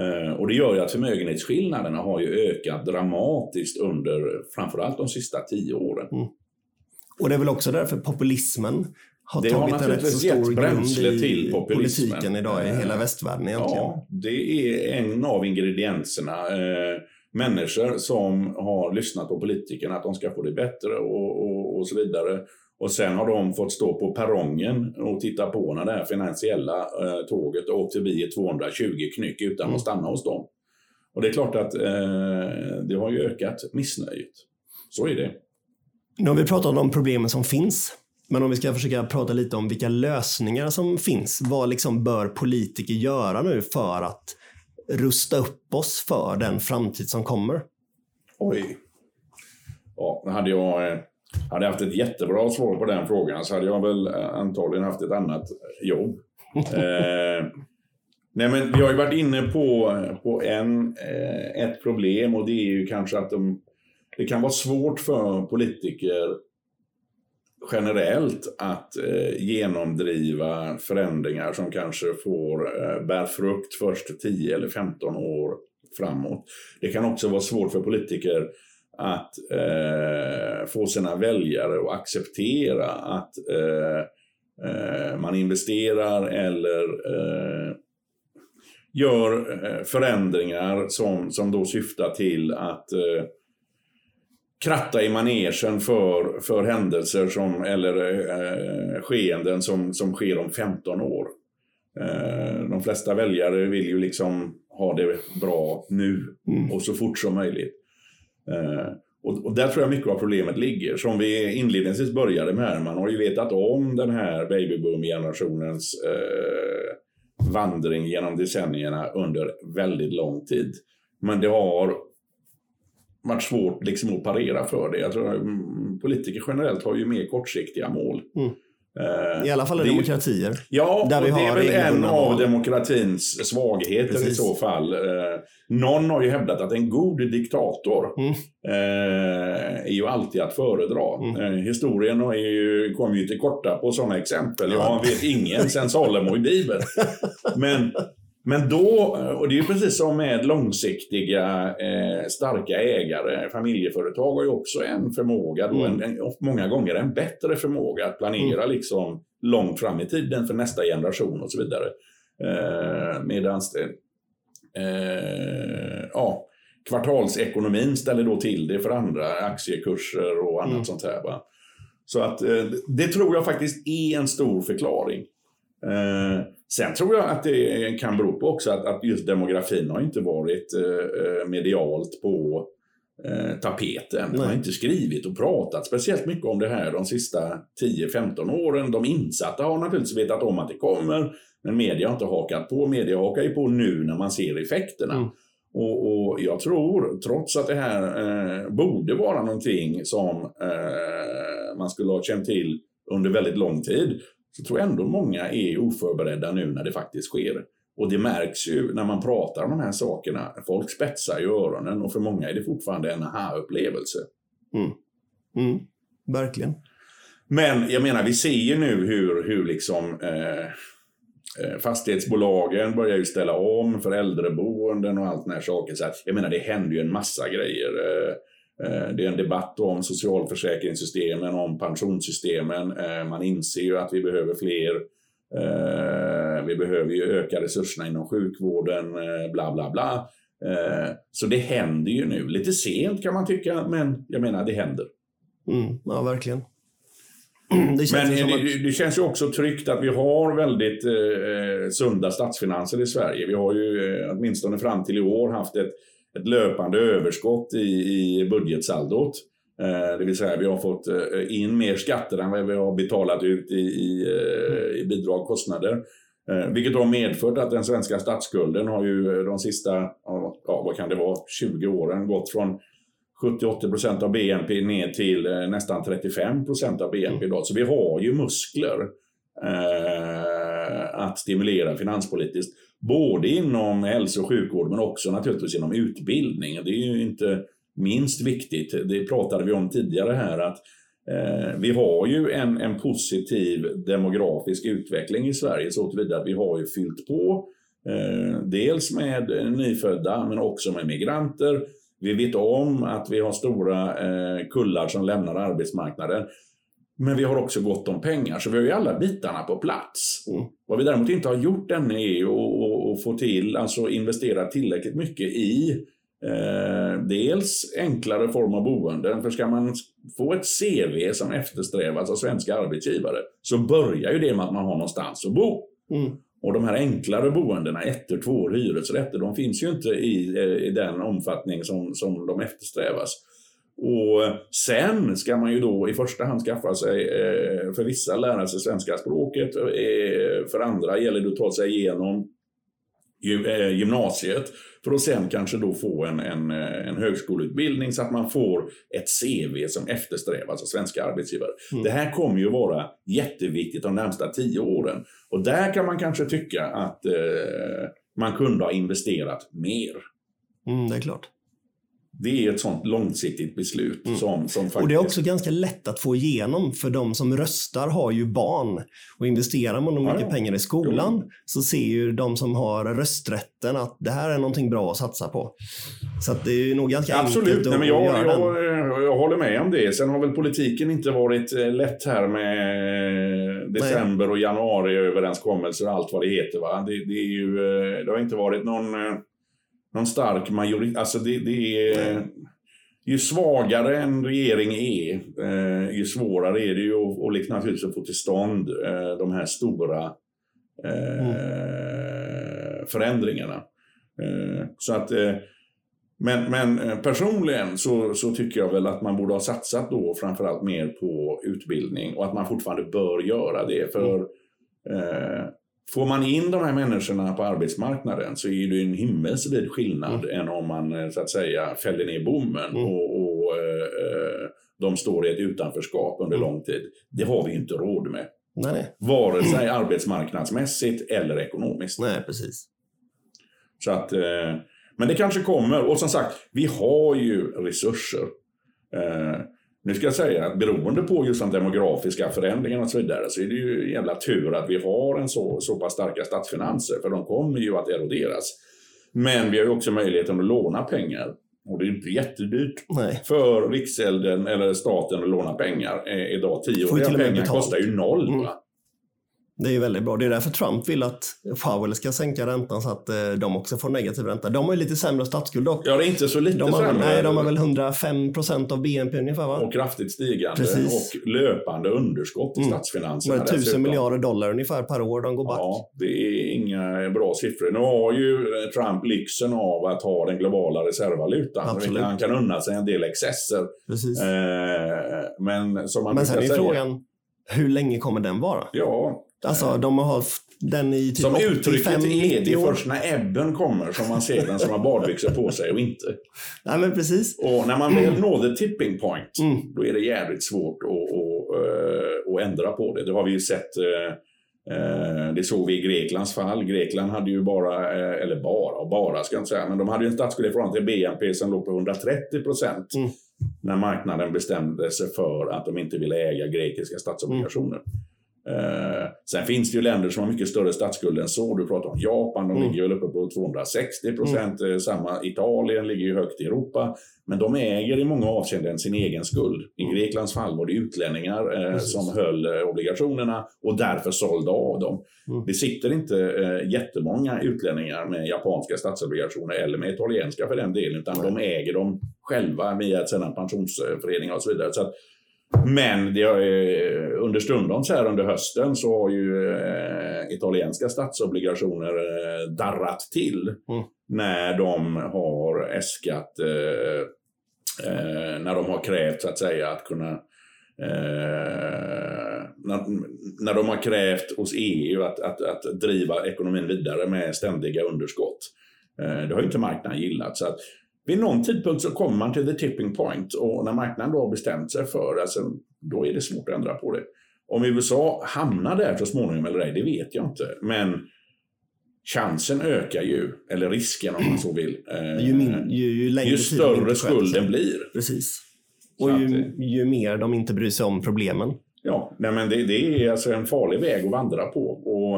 Eh, och det gör ju att förmögenhetsskillnaderna har ju ökat dramatiskt under framförallt de sista tio åren. Mm. Och det är väl också därför populismen har det tagit har en rätt så stor grund i till politiken idag i hela västvärlden egentligen. Ja, det är en av ingredienserna. Eh, människor som har lyssnat på politikerna att de ska få det bättre och, och, och så vidare. Och sen har de fått stå på perrongen och titta på när det här finansiella eh, tåget åkte förbi 220 knyck utan mm. att stanna hos dem. Och det är klart att eh, det har ju ökat missnöjet. Så är det. Nu har vi pratat om de problemen som finns. Men om vi ska försöka prata lite om vilka lösningar som finns. Vad liksom bör politiker göra nu för att rusta upp oss för den framtid som kommer? Oj. Ja, hade jag hade haft ett jättebra svar på den frågan så hade jag väl eh, antagligen haft ett annat jobb. [laughs] eh, nej men vi har ju varit inne på, på en, eh, ett problem och det är ju kanske att de det kan vara svårt för politiker generellt att eh, genomdriva förändringar som kanske får eh, bär frukt först 10 eller 15 år framåt. Det kan också vara svårt för politiker att eh, få sina väljare att acceptera att eh, eh man investerar eller eh, gör eh, förändringar som, som då syftar till att kratta i manegen för, för händelser som, eller eh, skeenden som, som sker om 15 år. Eh, de flesta väljare vill ju liksom ha det bra nu mm. och så fort som möjligt. Eh, och, och, där tror jag mycket av problemet ligger. Som vi inledningsvis började med, man har ju vetat om den här babyboom-generationens eh, vandring genom decennierna under väldigt lång tid. Men det har varit svårt liksom att parera för det. Jag tror mm, politiker generellt har ju mer kortsiktiga mål. Mm. Eh, I alla fall i demokratier. Ja, där vi det är väl en av demokratins svagheter Precis. i så fall. Eh, någon har ju hävdat att en god diktator mm. eh, är ju alltid att föredra. Mm. Historien är ju, kommer ju till korta på sådana exempel. Jag vet ingen sen Salomo i Bibeln. [laughs] Men men då, och det är ju precis som med långsiktiga eh, starka ägare, familjeföretag har ju också en förmåga, då, mm. en, en, många gånger en bättre förmåga att planera mm. liksom långt fram i tiden för nästa generation och så vidare. Eh, Medan eh, ja, kvartalsekonomin ställer då till det för andra aktiekurser och annat mm. sånt här. Va? Så att eh, det tror jag faktiskt är en stor förklaring. Eh, Sen tror jag att det kan bero på också att, att just demografin har inte varit eh, medialt på eh, tapeten. Man har inte skrivit och pratat speciellt mycket om det här de sista 10-15 åren. De insatta har naturligtvis vetat om att det kommer, men media har inte hakat på. Media hakar ju på nu när man ser effekterna. Mm. Och, och jag tror, trots att det här eh, borde vara någonting som eh, man skulle ha känt till under väldigt lång tid, så tror jag ändå många är oförberedda nu när det faktiskt sker. Och det märks ju när man pratar om de här sakerna. Folk spetsar ju öronen och för många är det fortfarande en aha-upplevelse. Mm. Mm. Verkligen. Men jag menar, vi ser ju nu hur, hur liksom eh, eh fastighetsbolagen börjar ju ställa om för äldreboenden och allt såna här saker. Så jag menar, det händer ju en massa grejer. Eh, det är en debatt om socialförsäkringssystemen, om pensionssystemen. Eh, man inser ju att vi behöver fler. Eh, vi behöver ju öka resurserna inom sjukvården, bla bla bla. Så det händer ju nu. Lite sent kan man tycka, men jag menar, det händer. Mm, ja, verkligen. [clears throat] Det känns, Men det, att... det, känns ju också tryggt att vi har väldigt sunda statsfinanser i Sverige. Vi har ju åtminstone fram till i år haft ett, ett löpande överskott i, i budgetsaldot. Eh, det vill säga vi har fått eh, in mer skatter än vad vi har betalat ut i, i, eh, i bidrag och kostnader. Vilket har medfört att den svenska statsskulden har ju de sista, ja, vad kan det vara, 20 åren gått från 70-80 procent av BNP ner till nästan 35 procent av BNP idag. Så vi har ju muskler eh, Eh, att stimulera finanspolitiskt. Både inom hälso och sjukvård men också naturligtvis inom utbildning. Det är ju inte minst viktigt. Det pratade vi om tidigare här att eh, vi har ju en, en positiv demografisk utveckling i Sverige så tillvida att vi har ju fyllt på eh, dels med nyfödda men också med migranter vi vet om att vi har stora eh, kullar som lämnar arbetsmarknaden. Men vi har också gott om pengar, så vi har ju alla bitarna på plats. Mm. Vad vi däremot inte har gjort än är att få till, alltså investera tillräckligt mycket i eh, dels enklare form av boenden. För ska man få ett CV som eftersträvas av svenska arbetsgivare så börjar ju det med att man har någonstans att bo. Mm. Och de här enklare boendena, ettor, tvåor, hyresrätter, de finns ju inte i, eh, i den omfattning som, som de eftersträvas. Och sen ska man ju då i första hand skaffa sig, eh, för vissa lära sig svenska språket, eh, för andra gäller det att ta sig igenom gymnasiet för att sen kanske då få en, en, en högskoleutbildning så att man får ett CV som eftersträvas av svenska arbetsgivare. Mm. Det här kommer ju vara jätteviktigt de närmsta tio åren. Och där kan man kanske tycka att eh, man kunde ha investerat mer. Mm, det är klart. Det är ett sånt långsiktigt beslut. Mm. Som, som faktiskt... Och det är också ganska lätt att få igenom för de som röstar har ju barn. Och investerar man mycket ja, pengar i skolan jo. så ser ju de som har rösträtten att det här är någonting bra att satsa på. Så det är nog ganska Absolut. enkelt att Nej, men jag, göra jag, den. jag håller med om det. Sen har väl politiken inte varit eh, lätt här med december Nej. och januari överenskommelser och allt vad det heter. Va? Det, det, ju, eh, det har inte varit någon någon stark majoritet. Alltså det, det är... Ju svagare en regering är, eh, ju svårare är det ju att, och liksom naturligtvis att få till stånd eh, de här stora eh, mm. förändringarna. Eh, så att, eh, men, men eh, personligen så, så tycker jag väl att man borde ha satsat då framförallt mer på utbildning och att man fortfarande bör göra det. För mm. Får man in de här människorna på arbetsmarknaden så är det en himmelsvid skillnad mm. än om man eh, så att säga fäller ner bommen mm. och, och eh, de står i ett utanförskap under mm. lång tid. Det har vi inte råd med. Nej. Vare sig arbetsmarknadsmässigt eller ekonomiskt. Nej, precis. Så att, eh, men det kanske kommer. Och som sagt, vi har ju resurser. Eh, nu ska jag säga att beroende på just de demografiska förändringarna och så vidare så är det ju jävla tur att vi har en så, så pass starka statsfinanser för de kommer ju att eroderas. Men vi har ju också möjligheten att låna pengar. Och det är inte jättedyrt Nej. för Riksgälden eller staten att låna pengar eh, idag. Tioåriga pengar kostar ju noll. Mm. Det är ju väldigt bra. Det är därför Trump vill att Powell ska sänka räntan så att eh, de också får negativ ränta. De har ju lite sämre statsskuld dock. Ja, det är inte så lite de har, sämre. Nej, de har väl 105 procent av BNP ungefär va? Och kraftigt stigande Precis. och löpande underskott i mm. statsfinanserna. Med tusen miljarder dollar ungefär per år de går back. Ja, det är inga bra siffror. Nu har ju Trump lyxen av att ha den globala reservvalutan. Absolut. Han kan unna sig en del excesser. Precis. Eh, men som man Men sen är säga, frågan, hur länge kommer den vara? Ja, Alltså de har den i typ Som 85, uttrycket är, det 90 är år. först när ebben kommer som man ser den som har badbyxor på sig och inte. Nej men precis. Och när man väl når the tipping point, Mm. då är det jävligt svårt att, att, eh, att ändra på det. Det har vi ju sett, eh, eh, det såg vi i Greklands fall. Grekland hade ju bara, eh, eller bara, och bara ska jag inte säga, men de hade ju en statsskuld i förhållande till BNP som låg på 130 procent. Mm. När marknaden bestämde sig för att de inte ville äga grekiska statsobligationer. Eh, sen finns det ju länder som har mycket större statsskuld än så. Du pratar om Japan, de Mm. ligger väl uppe på 260 procent. Eh, Samma Italien ligger ju högt i Europa. Men de äger i många avseenden sin egen skuld. I Greklands fall var det utlänningar eh, som höll eh, obligationerna och därför sålde av dem. Mm. Det sitter inte eh, jättemånga utlänningar med japanska statsobligationer eller med italienska för den delen, utan de äger dem själva via sina pensionsföreningar och så vidare. Så att, men det har, eh, under stundom så här under hösten så har ju eh, italienska statsobligationer eh, darrat till Mm. när de har äskat, eh, när de har krävt så att säga att kunna när, när de har krävt hos EU att, att, att driva ekonomin vidare med ständiga underskott. Det har ju inte marknaden gillat. Så att vid någon tidpunkt så kommer man till the tipping point och när marknaden då har bestämt sig för alltså, då är det svårt att ändra på det. Om USA hamnar där så småningom eller ej, det vet jag inte. Men chansen ökar ju, eller risken om man så vill. [clears throat] Eh, Ju, min, ju, ju längre ju större skulden blir. Precis. Och att, ju, eh, ju mer de inte bryr sig om problemen. Ja, nej men det, det är alltså en farlig väg att vandra på. Och,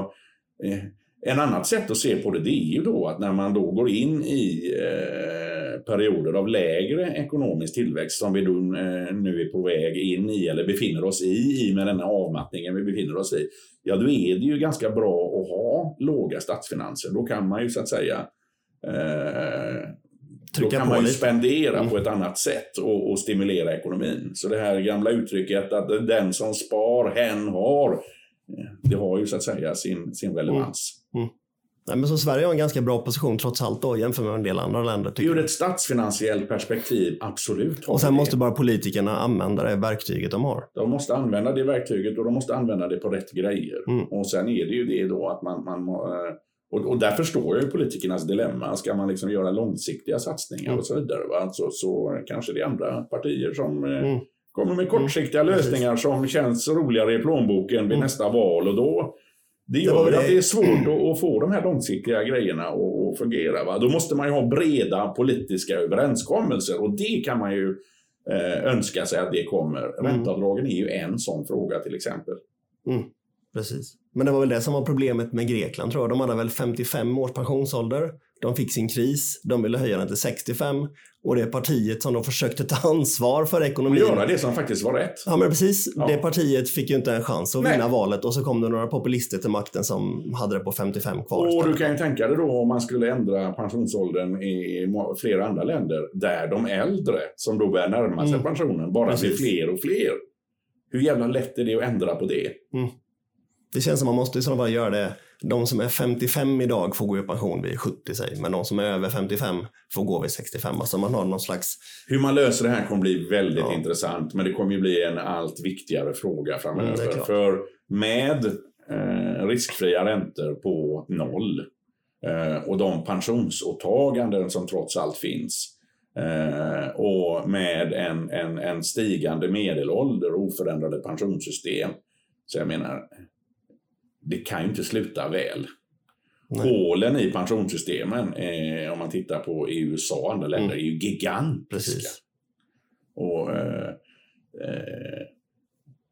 eh, en annat sätt att se på det, det är ju då att när man då går in i eh, perioder av lägre ekonomisk tillväxt som vi då, eh, nu är på väg in i eller befinner oss i, i med denna avmattningen vi befinner oss i. Ja, då är det ju ganska bra att ha låga statsfinanser. Då kan man ju så att säga eh, då kan man ju spendera Mm. på ett annat sätt och, och stimulera ekonomin. Så det här gamla uttrycket att den som spar, hen har, eh, det har ju så att säga sin, sin relevans. Nej, men så Sverige har en ganska bra position trots allt då jämfört med en del andra länder. Tycker Ur ett statsfinansiellt perspektiv, absolut. Och sen måste bara politikerna använda det verktyget de har. De måste använda det verktyget och de måste använda det på rätt grejer. Mm. Och sen är det ju det då att man... man eh, och, och där förstår jag ju politikernas dilemma. Ska man liksom göra långsiktiga satsningar Mm. och så vidare, va? Så, så kanske det är andra partier som eh, Mm. kommer med kortsiktiga lösningar som känns roligare i plånboken vid Mm. nästa val. Och då, det Det gör ju det. att det är svårt att, att få de här långsiktiga grejerna att, att fungera. Va? Då måste man ju ha breda politiska överenskommelser och det kan man ju eh, önska sig att det kommer. Mm. Ränteavdragen är ju en sån fråga till exempel. Precis. Men det var väl det som var problemet med Grekland tror jag. De hade väl 55 års pensionsålder. De fick sin kris. De ville höja den till 65. Och det partiet som då försökte ta ansvar för Och ekonomin. göra det som faktiskt var rätt. Ja men precis, Ja. det partiet fick ju inte en chans att Nej. vinna valet och så kom det några populister till makten som hade det på 55 kvar. Och du kan ju tänka dig då om man skulle ändra pensionsåldern i flera andra länder där de äldre som då börjar närma sig Mm. pensionen bara Precis. blir fler och fler. Hur jävla lätt är det att ändra på det? Det känns som man måste i sådana fall göra det. De som är 55 idag får gå i pension vid 70 säg, men de som är över 55 får gå vid 65. Alltså man har någon slags... Hur man löser det här kommer bli väldigt Ja. intressant, men det kommer ju bli en allt viktigare fråga framöver. Mm. För med eh, riskfria räntor på noll eh, och de pensionsåtaganden som trots allt finns eh, och med en, en, en stigande medelålder och oförändrade pensionssystem. Så jag menar, det kan ju inte sluta väl. Nej. Hålen i pensionssystemen, eh, om man tittar på i USA och andra länder, Mm. är ju gigantiska. Precis. Och, eh, eh,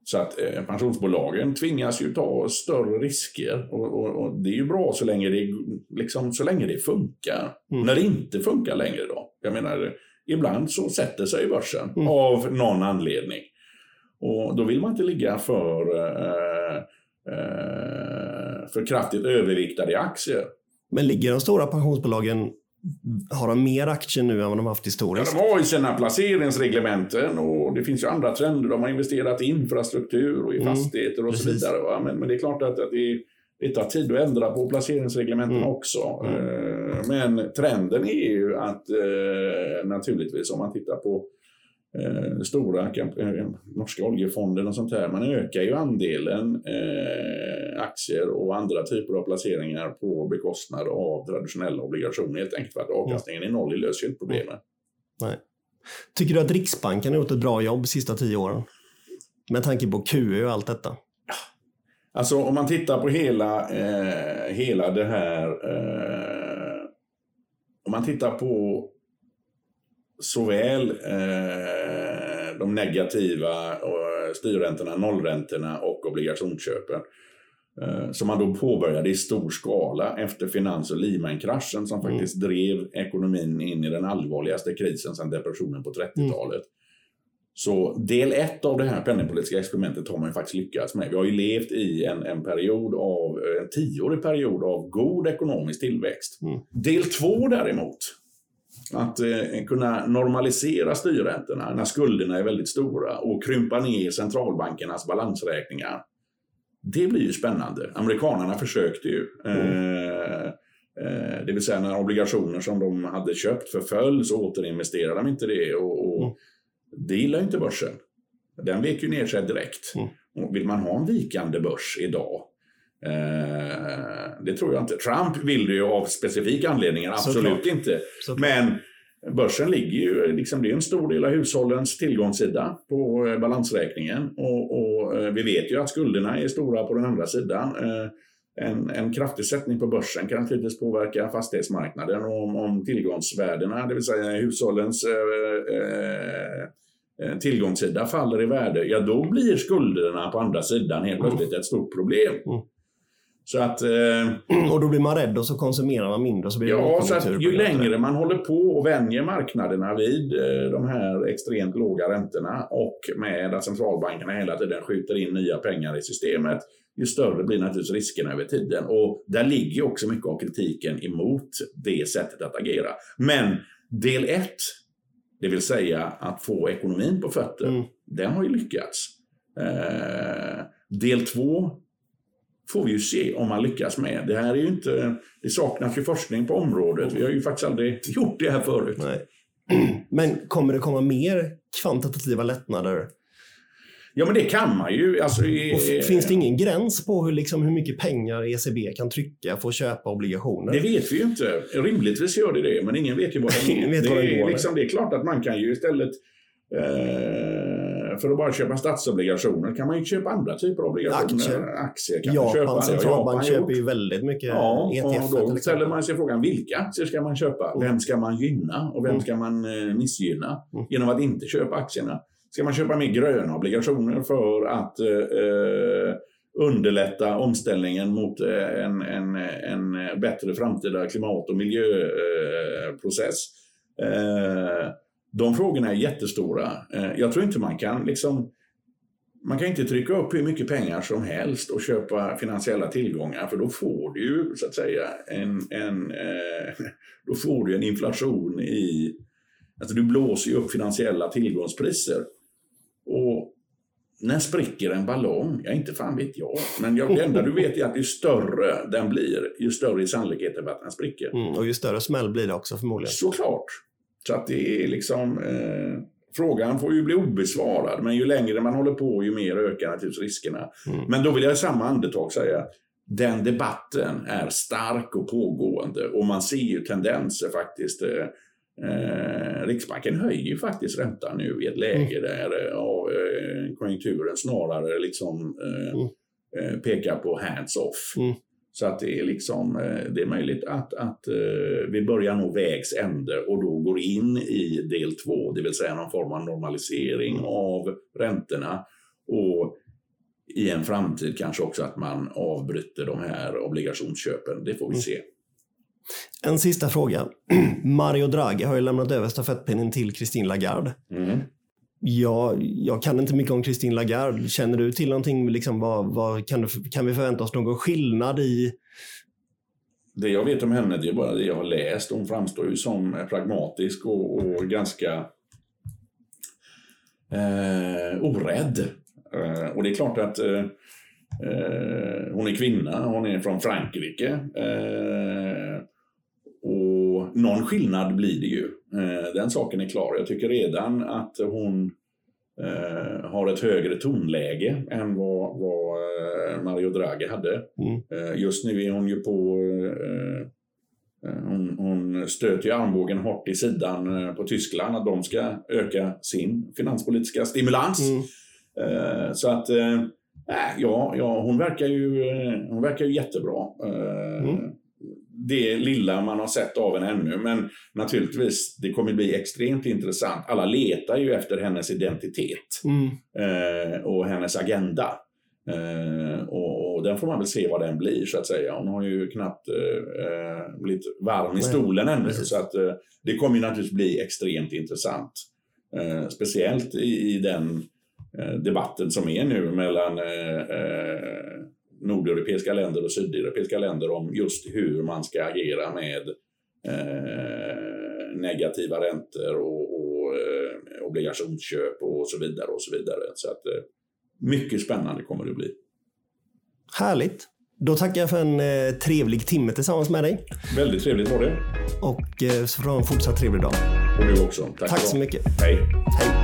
så att eh, pensionsbolagen tvingas ju ta större risker. Och, och, och det är ju bra så länge det, liksom, så länge det funkar. Mm. När det inte funkar längre då. Jag menar, ibland så sätter sig börsen Mm. av någon anledning. Och då vill man inte ligga för, eh, för kraftigt överviktade i aktier. Men ligger de stora pensionsbolagen, har de mer aktier nu än vad de haft Ja, historiskt? de har ju sina placeringsreglementen och det finns ju andra trender. De har investerat i infrastruktur och i Mm, fastigheter och så precis. vidare. Va? Men, men det är klart att, att det, det tar tid att ändra på placeringsreglementen Mm. också. Mm. Eh, Men trenden är ju att eh, naturligtvis om man tittar på eh, stora eh, norska oljefonden och sånt här. Man ökar ju andelen eh, aktier och andra typer av placeringar på bekostnad av traditionella obligationer helt enkelt för att avkastningen är noll, det löser ju inte problemet. Nej. Tycker du att Riksbanken har gjort ett bra jobb de sista tio åren? Med tanke på QE och allt detta. Alltså om man tittar på hela, eh, hela det här. Eh, om man tittar på såväl eh, de negativa eh, styrräntorna, nollräntorna och obligationsköpen. Eh, som man då påbörjade i stor skala efter finans och Lehman-kraschen som mm. faktiskt drev ekonomin in i den allvarligaste krisen sedan depressionen på 30-talet. Mm. Så del ett av det här penningpolitiska experimentet har man ju faktiskt lyckats med. Vi har ju levt i en, en period av, en tioårig period av god ekonomisk tillväxt. Mm. Del två däremot, att eh, kunna normalisera styrräntorna när skulderna är väldigt stora och krympa ner centralbankernas balansräkningar. Det blir ju spännande. Amerikanerna försökte ju. Mm. Eh, eh, det vill säga när obligationer som de hade köpt förföll så återinvesterade de inte det. Och, och mm. Det gillar inte börsen. Den vek ju ner sig direkt. Mm. Vill man ha en vikande börs idag det tror jag inte. Trump vill det ju av specifika anledningar, absolut Såklart. inte. Såklart. Men börsen ligger ju, liksom, det är en stor del av hushållens tillgångssida på eh, balansräkningen. Och, och eh, vi vet ju att skulderna är stora på den andra sidan. En, en kraftig sättning på börsen kan naturligtvis påverka fastighetsmarknaden och om, om tillgångsvärdena, det vill säga hushållens eh, eh, tillgångssida faller i värde, ja då blir skulderna på andra sidan helt plötsligt ett stort problem. Mm. Så att, eh, och då blir man rädd och så konsumerar man mindre. Så blir ja, så att ju längre man håller på och vänjer marknaderna vid eh, de här extremt låga räntorna och med att centralbankerna hela tiden skjuter in nya pengar i systemet, ju större blir naturligtvis riskerna över tiden. Och där ligger också mycket av kritiken emot det sättet att agera. Men del ett, det vill säga att få ekonomin på fötter, mm. den har ju lyckats. Eh, del två får vi ju se om man lyckas med. Det här är ju inte, det saknas ju forskning på området. Vi har ju faktiskt aldrig gjort det här förut. Nej. [clears throat] Men kommer det komma mer kvantitativa lättnader? Ja, men det kan man ju. Alltså, i, finns det ingen gräns på hur, liksom, hur mycket pengar ECB kan trycka för att köpa obligationer? Det vet vi ju inte. Rimligtvis gör det det, men ingen vet ju vad den [laughs] är. vet det, går, liksom, det är klart att man kan ju istället eh, för att bara köpa statsobligationer kan man ju köpa andra typer av obligationer. Aktier. Aktier kan Japan, köpa. centralbank Japan köper ju väldigt mycket ja, ETF. Och då ställer man sig frågan vilka aktier ska man köpa? Mm. Vem ska man gynna och vem mm. ska man eh, missgynna mm. genom att inte köpa aktierna? Ska man köpa mer gröna obligationer för att eh, eh underlätta omställningen mot eh, en, en, en bättre framtida klimat och miljöprocess? Eh, de frågorna är jättestora. Eh, jag tror inte man kan liksom man kan inte trycka upp hur mycket pengar som helst och köpa finansiella tillgångar för då får du ju så att säga en, en, eh, [laughs] då får du en inflation i... Alltså du blåser ju upp finansiella tillgångspriser. Och när spricker en ballong? Ja, inte fan vet jag. Men jag, det enda du [laughs] vet är att ju större den blir, ju större är sannolikheten för att den spricker. Mm, och ju större smäll blir det också förmodligen. Såklart. Så att det är liksom... Eh, frågan får ju bli obesvarad, men ju längre man håller på, ju mer ökar naturligtvis riskerna. Mm. Men då vill jag i samma andetag säga att den debatten är stark och pågående och man ser ju tendenser faktiskt. Eh, eh Riksbanken höjer faktiskt räntan nu i ett läge mm. där ja, eh, konjunkturen snarare liksom eh, mm. pekar på hands-off. Mm. Så att det är, liksom, eh, det är möjligt att, att eh, vi börjar nå vägs ände och då går in i del två, det vill säga någon form av normalisering av räntorna. Och i en framtid kanske också att man avbryter de här obligationsköpen. Det får vi se. En sista fråga. [clears throat] Mario Draghi har ju lämnat över stafettpinnen till Christine Lagarde. Mm. Ja, jag kan inte mycket om Christine Lagarde. Känner du till någonting? Liksom, vad, vad, kan, du, kan vi förvänta oss någon skillnad i... Det jag vet om henne det är bara det jag har läst. Hon framstår ju som pragmatisk och, och ganska eh, orädd. Eh, och det är klart att eh, eh hon är kvinna, hon är från Frankrike. Eh, och någon skillnad blir det ju. Eh, den saken är klar. Jag tycker redan att hon eh, har ett högre tonläge än vad, vad eh, Mario Draghi hade. Mm. just nu är hon ju på hon, hon stöter ju armbågen hårt i sidan på Tyskland att de ska öka sin finanspolitiska stimulans. Mm. Så att, ja, ja hon, verkar ju, hon verkar ju jättebra. Mm det lilla man har sett av henne ännu. Men naturligtvis, det kommer bli extremt intressant. Alla letar ju efter hennes identitet mm. eh, och hennes agenda. Eh, och, och, den får man väl se vad den blir så att säga. Hon har ju knappt eh, eh blivit varm i stolen ännu. Precis. Så att, eh, det kommer naturligtvis bli extremt intressant. Eh, speciellt i, i den debatten som är nu mellan nordeuropeiska länder och sydeuropeiska länder om just hur man ska agera med eh, negativa räntor och, och eh, obligationsköp och så vidare. och så vidare. Så att, eh, mycket spännande kommer det bli. Härligt. Då tackar jag för en eh, trevlig timme tillsammans med dig. Väldigt trevligt var det. Och eh, så får du ha en fortsatt trevlig dag. Och du också. Tack, Tack så mycket. Hej. Hej.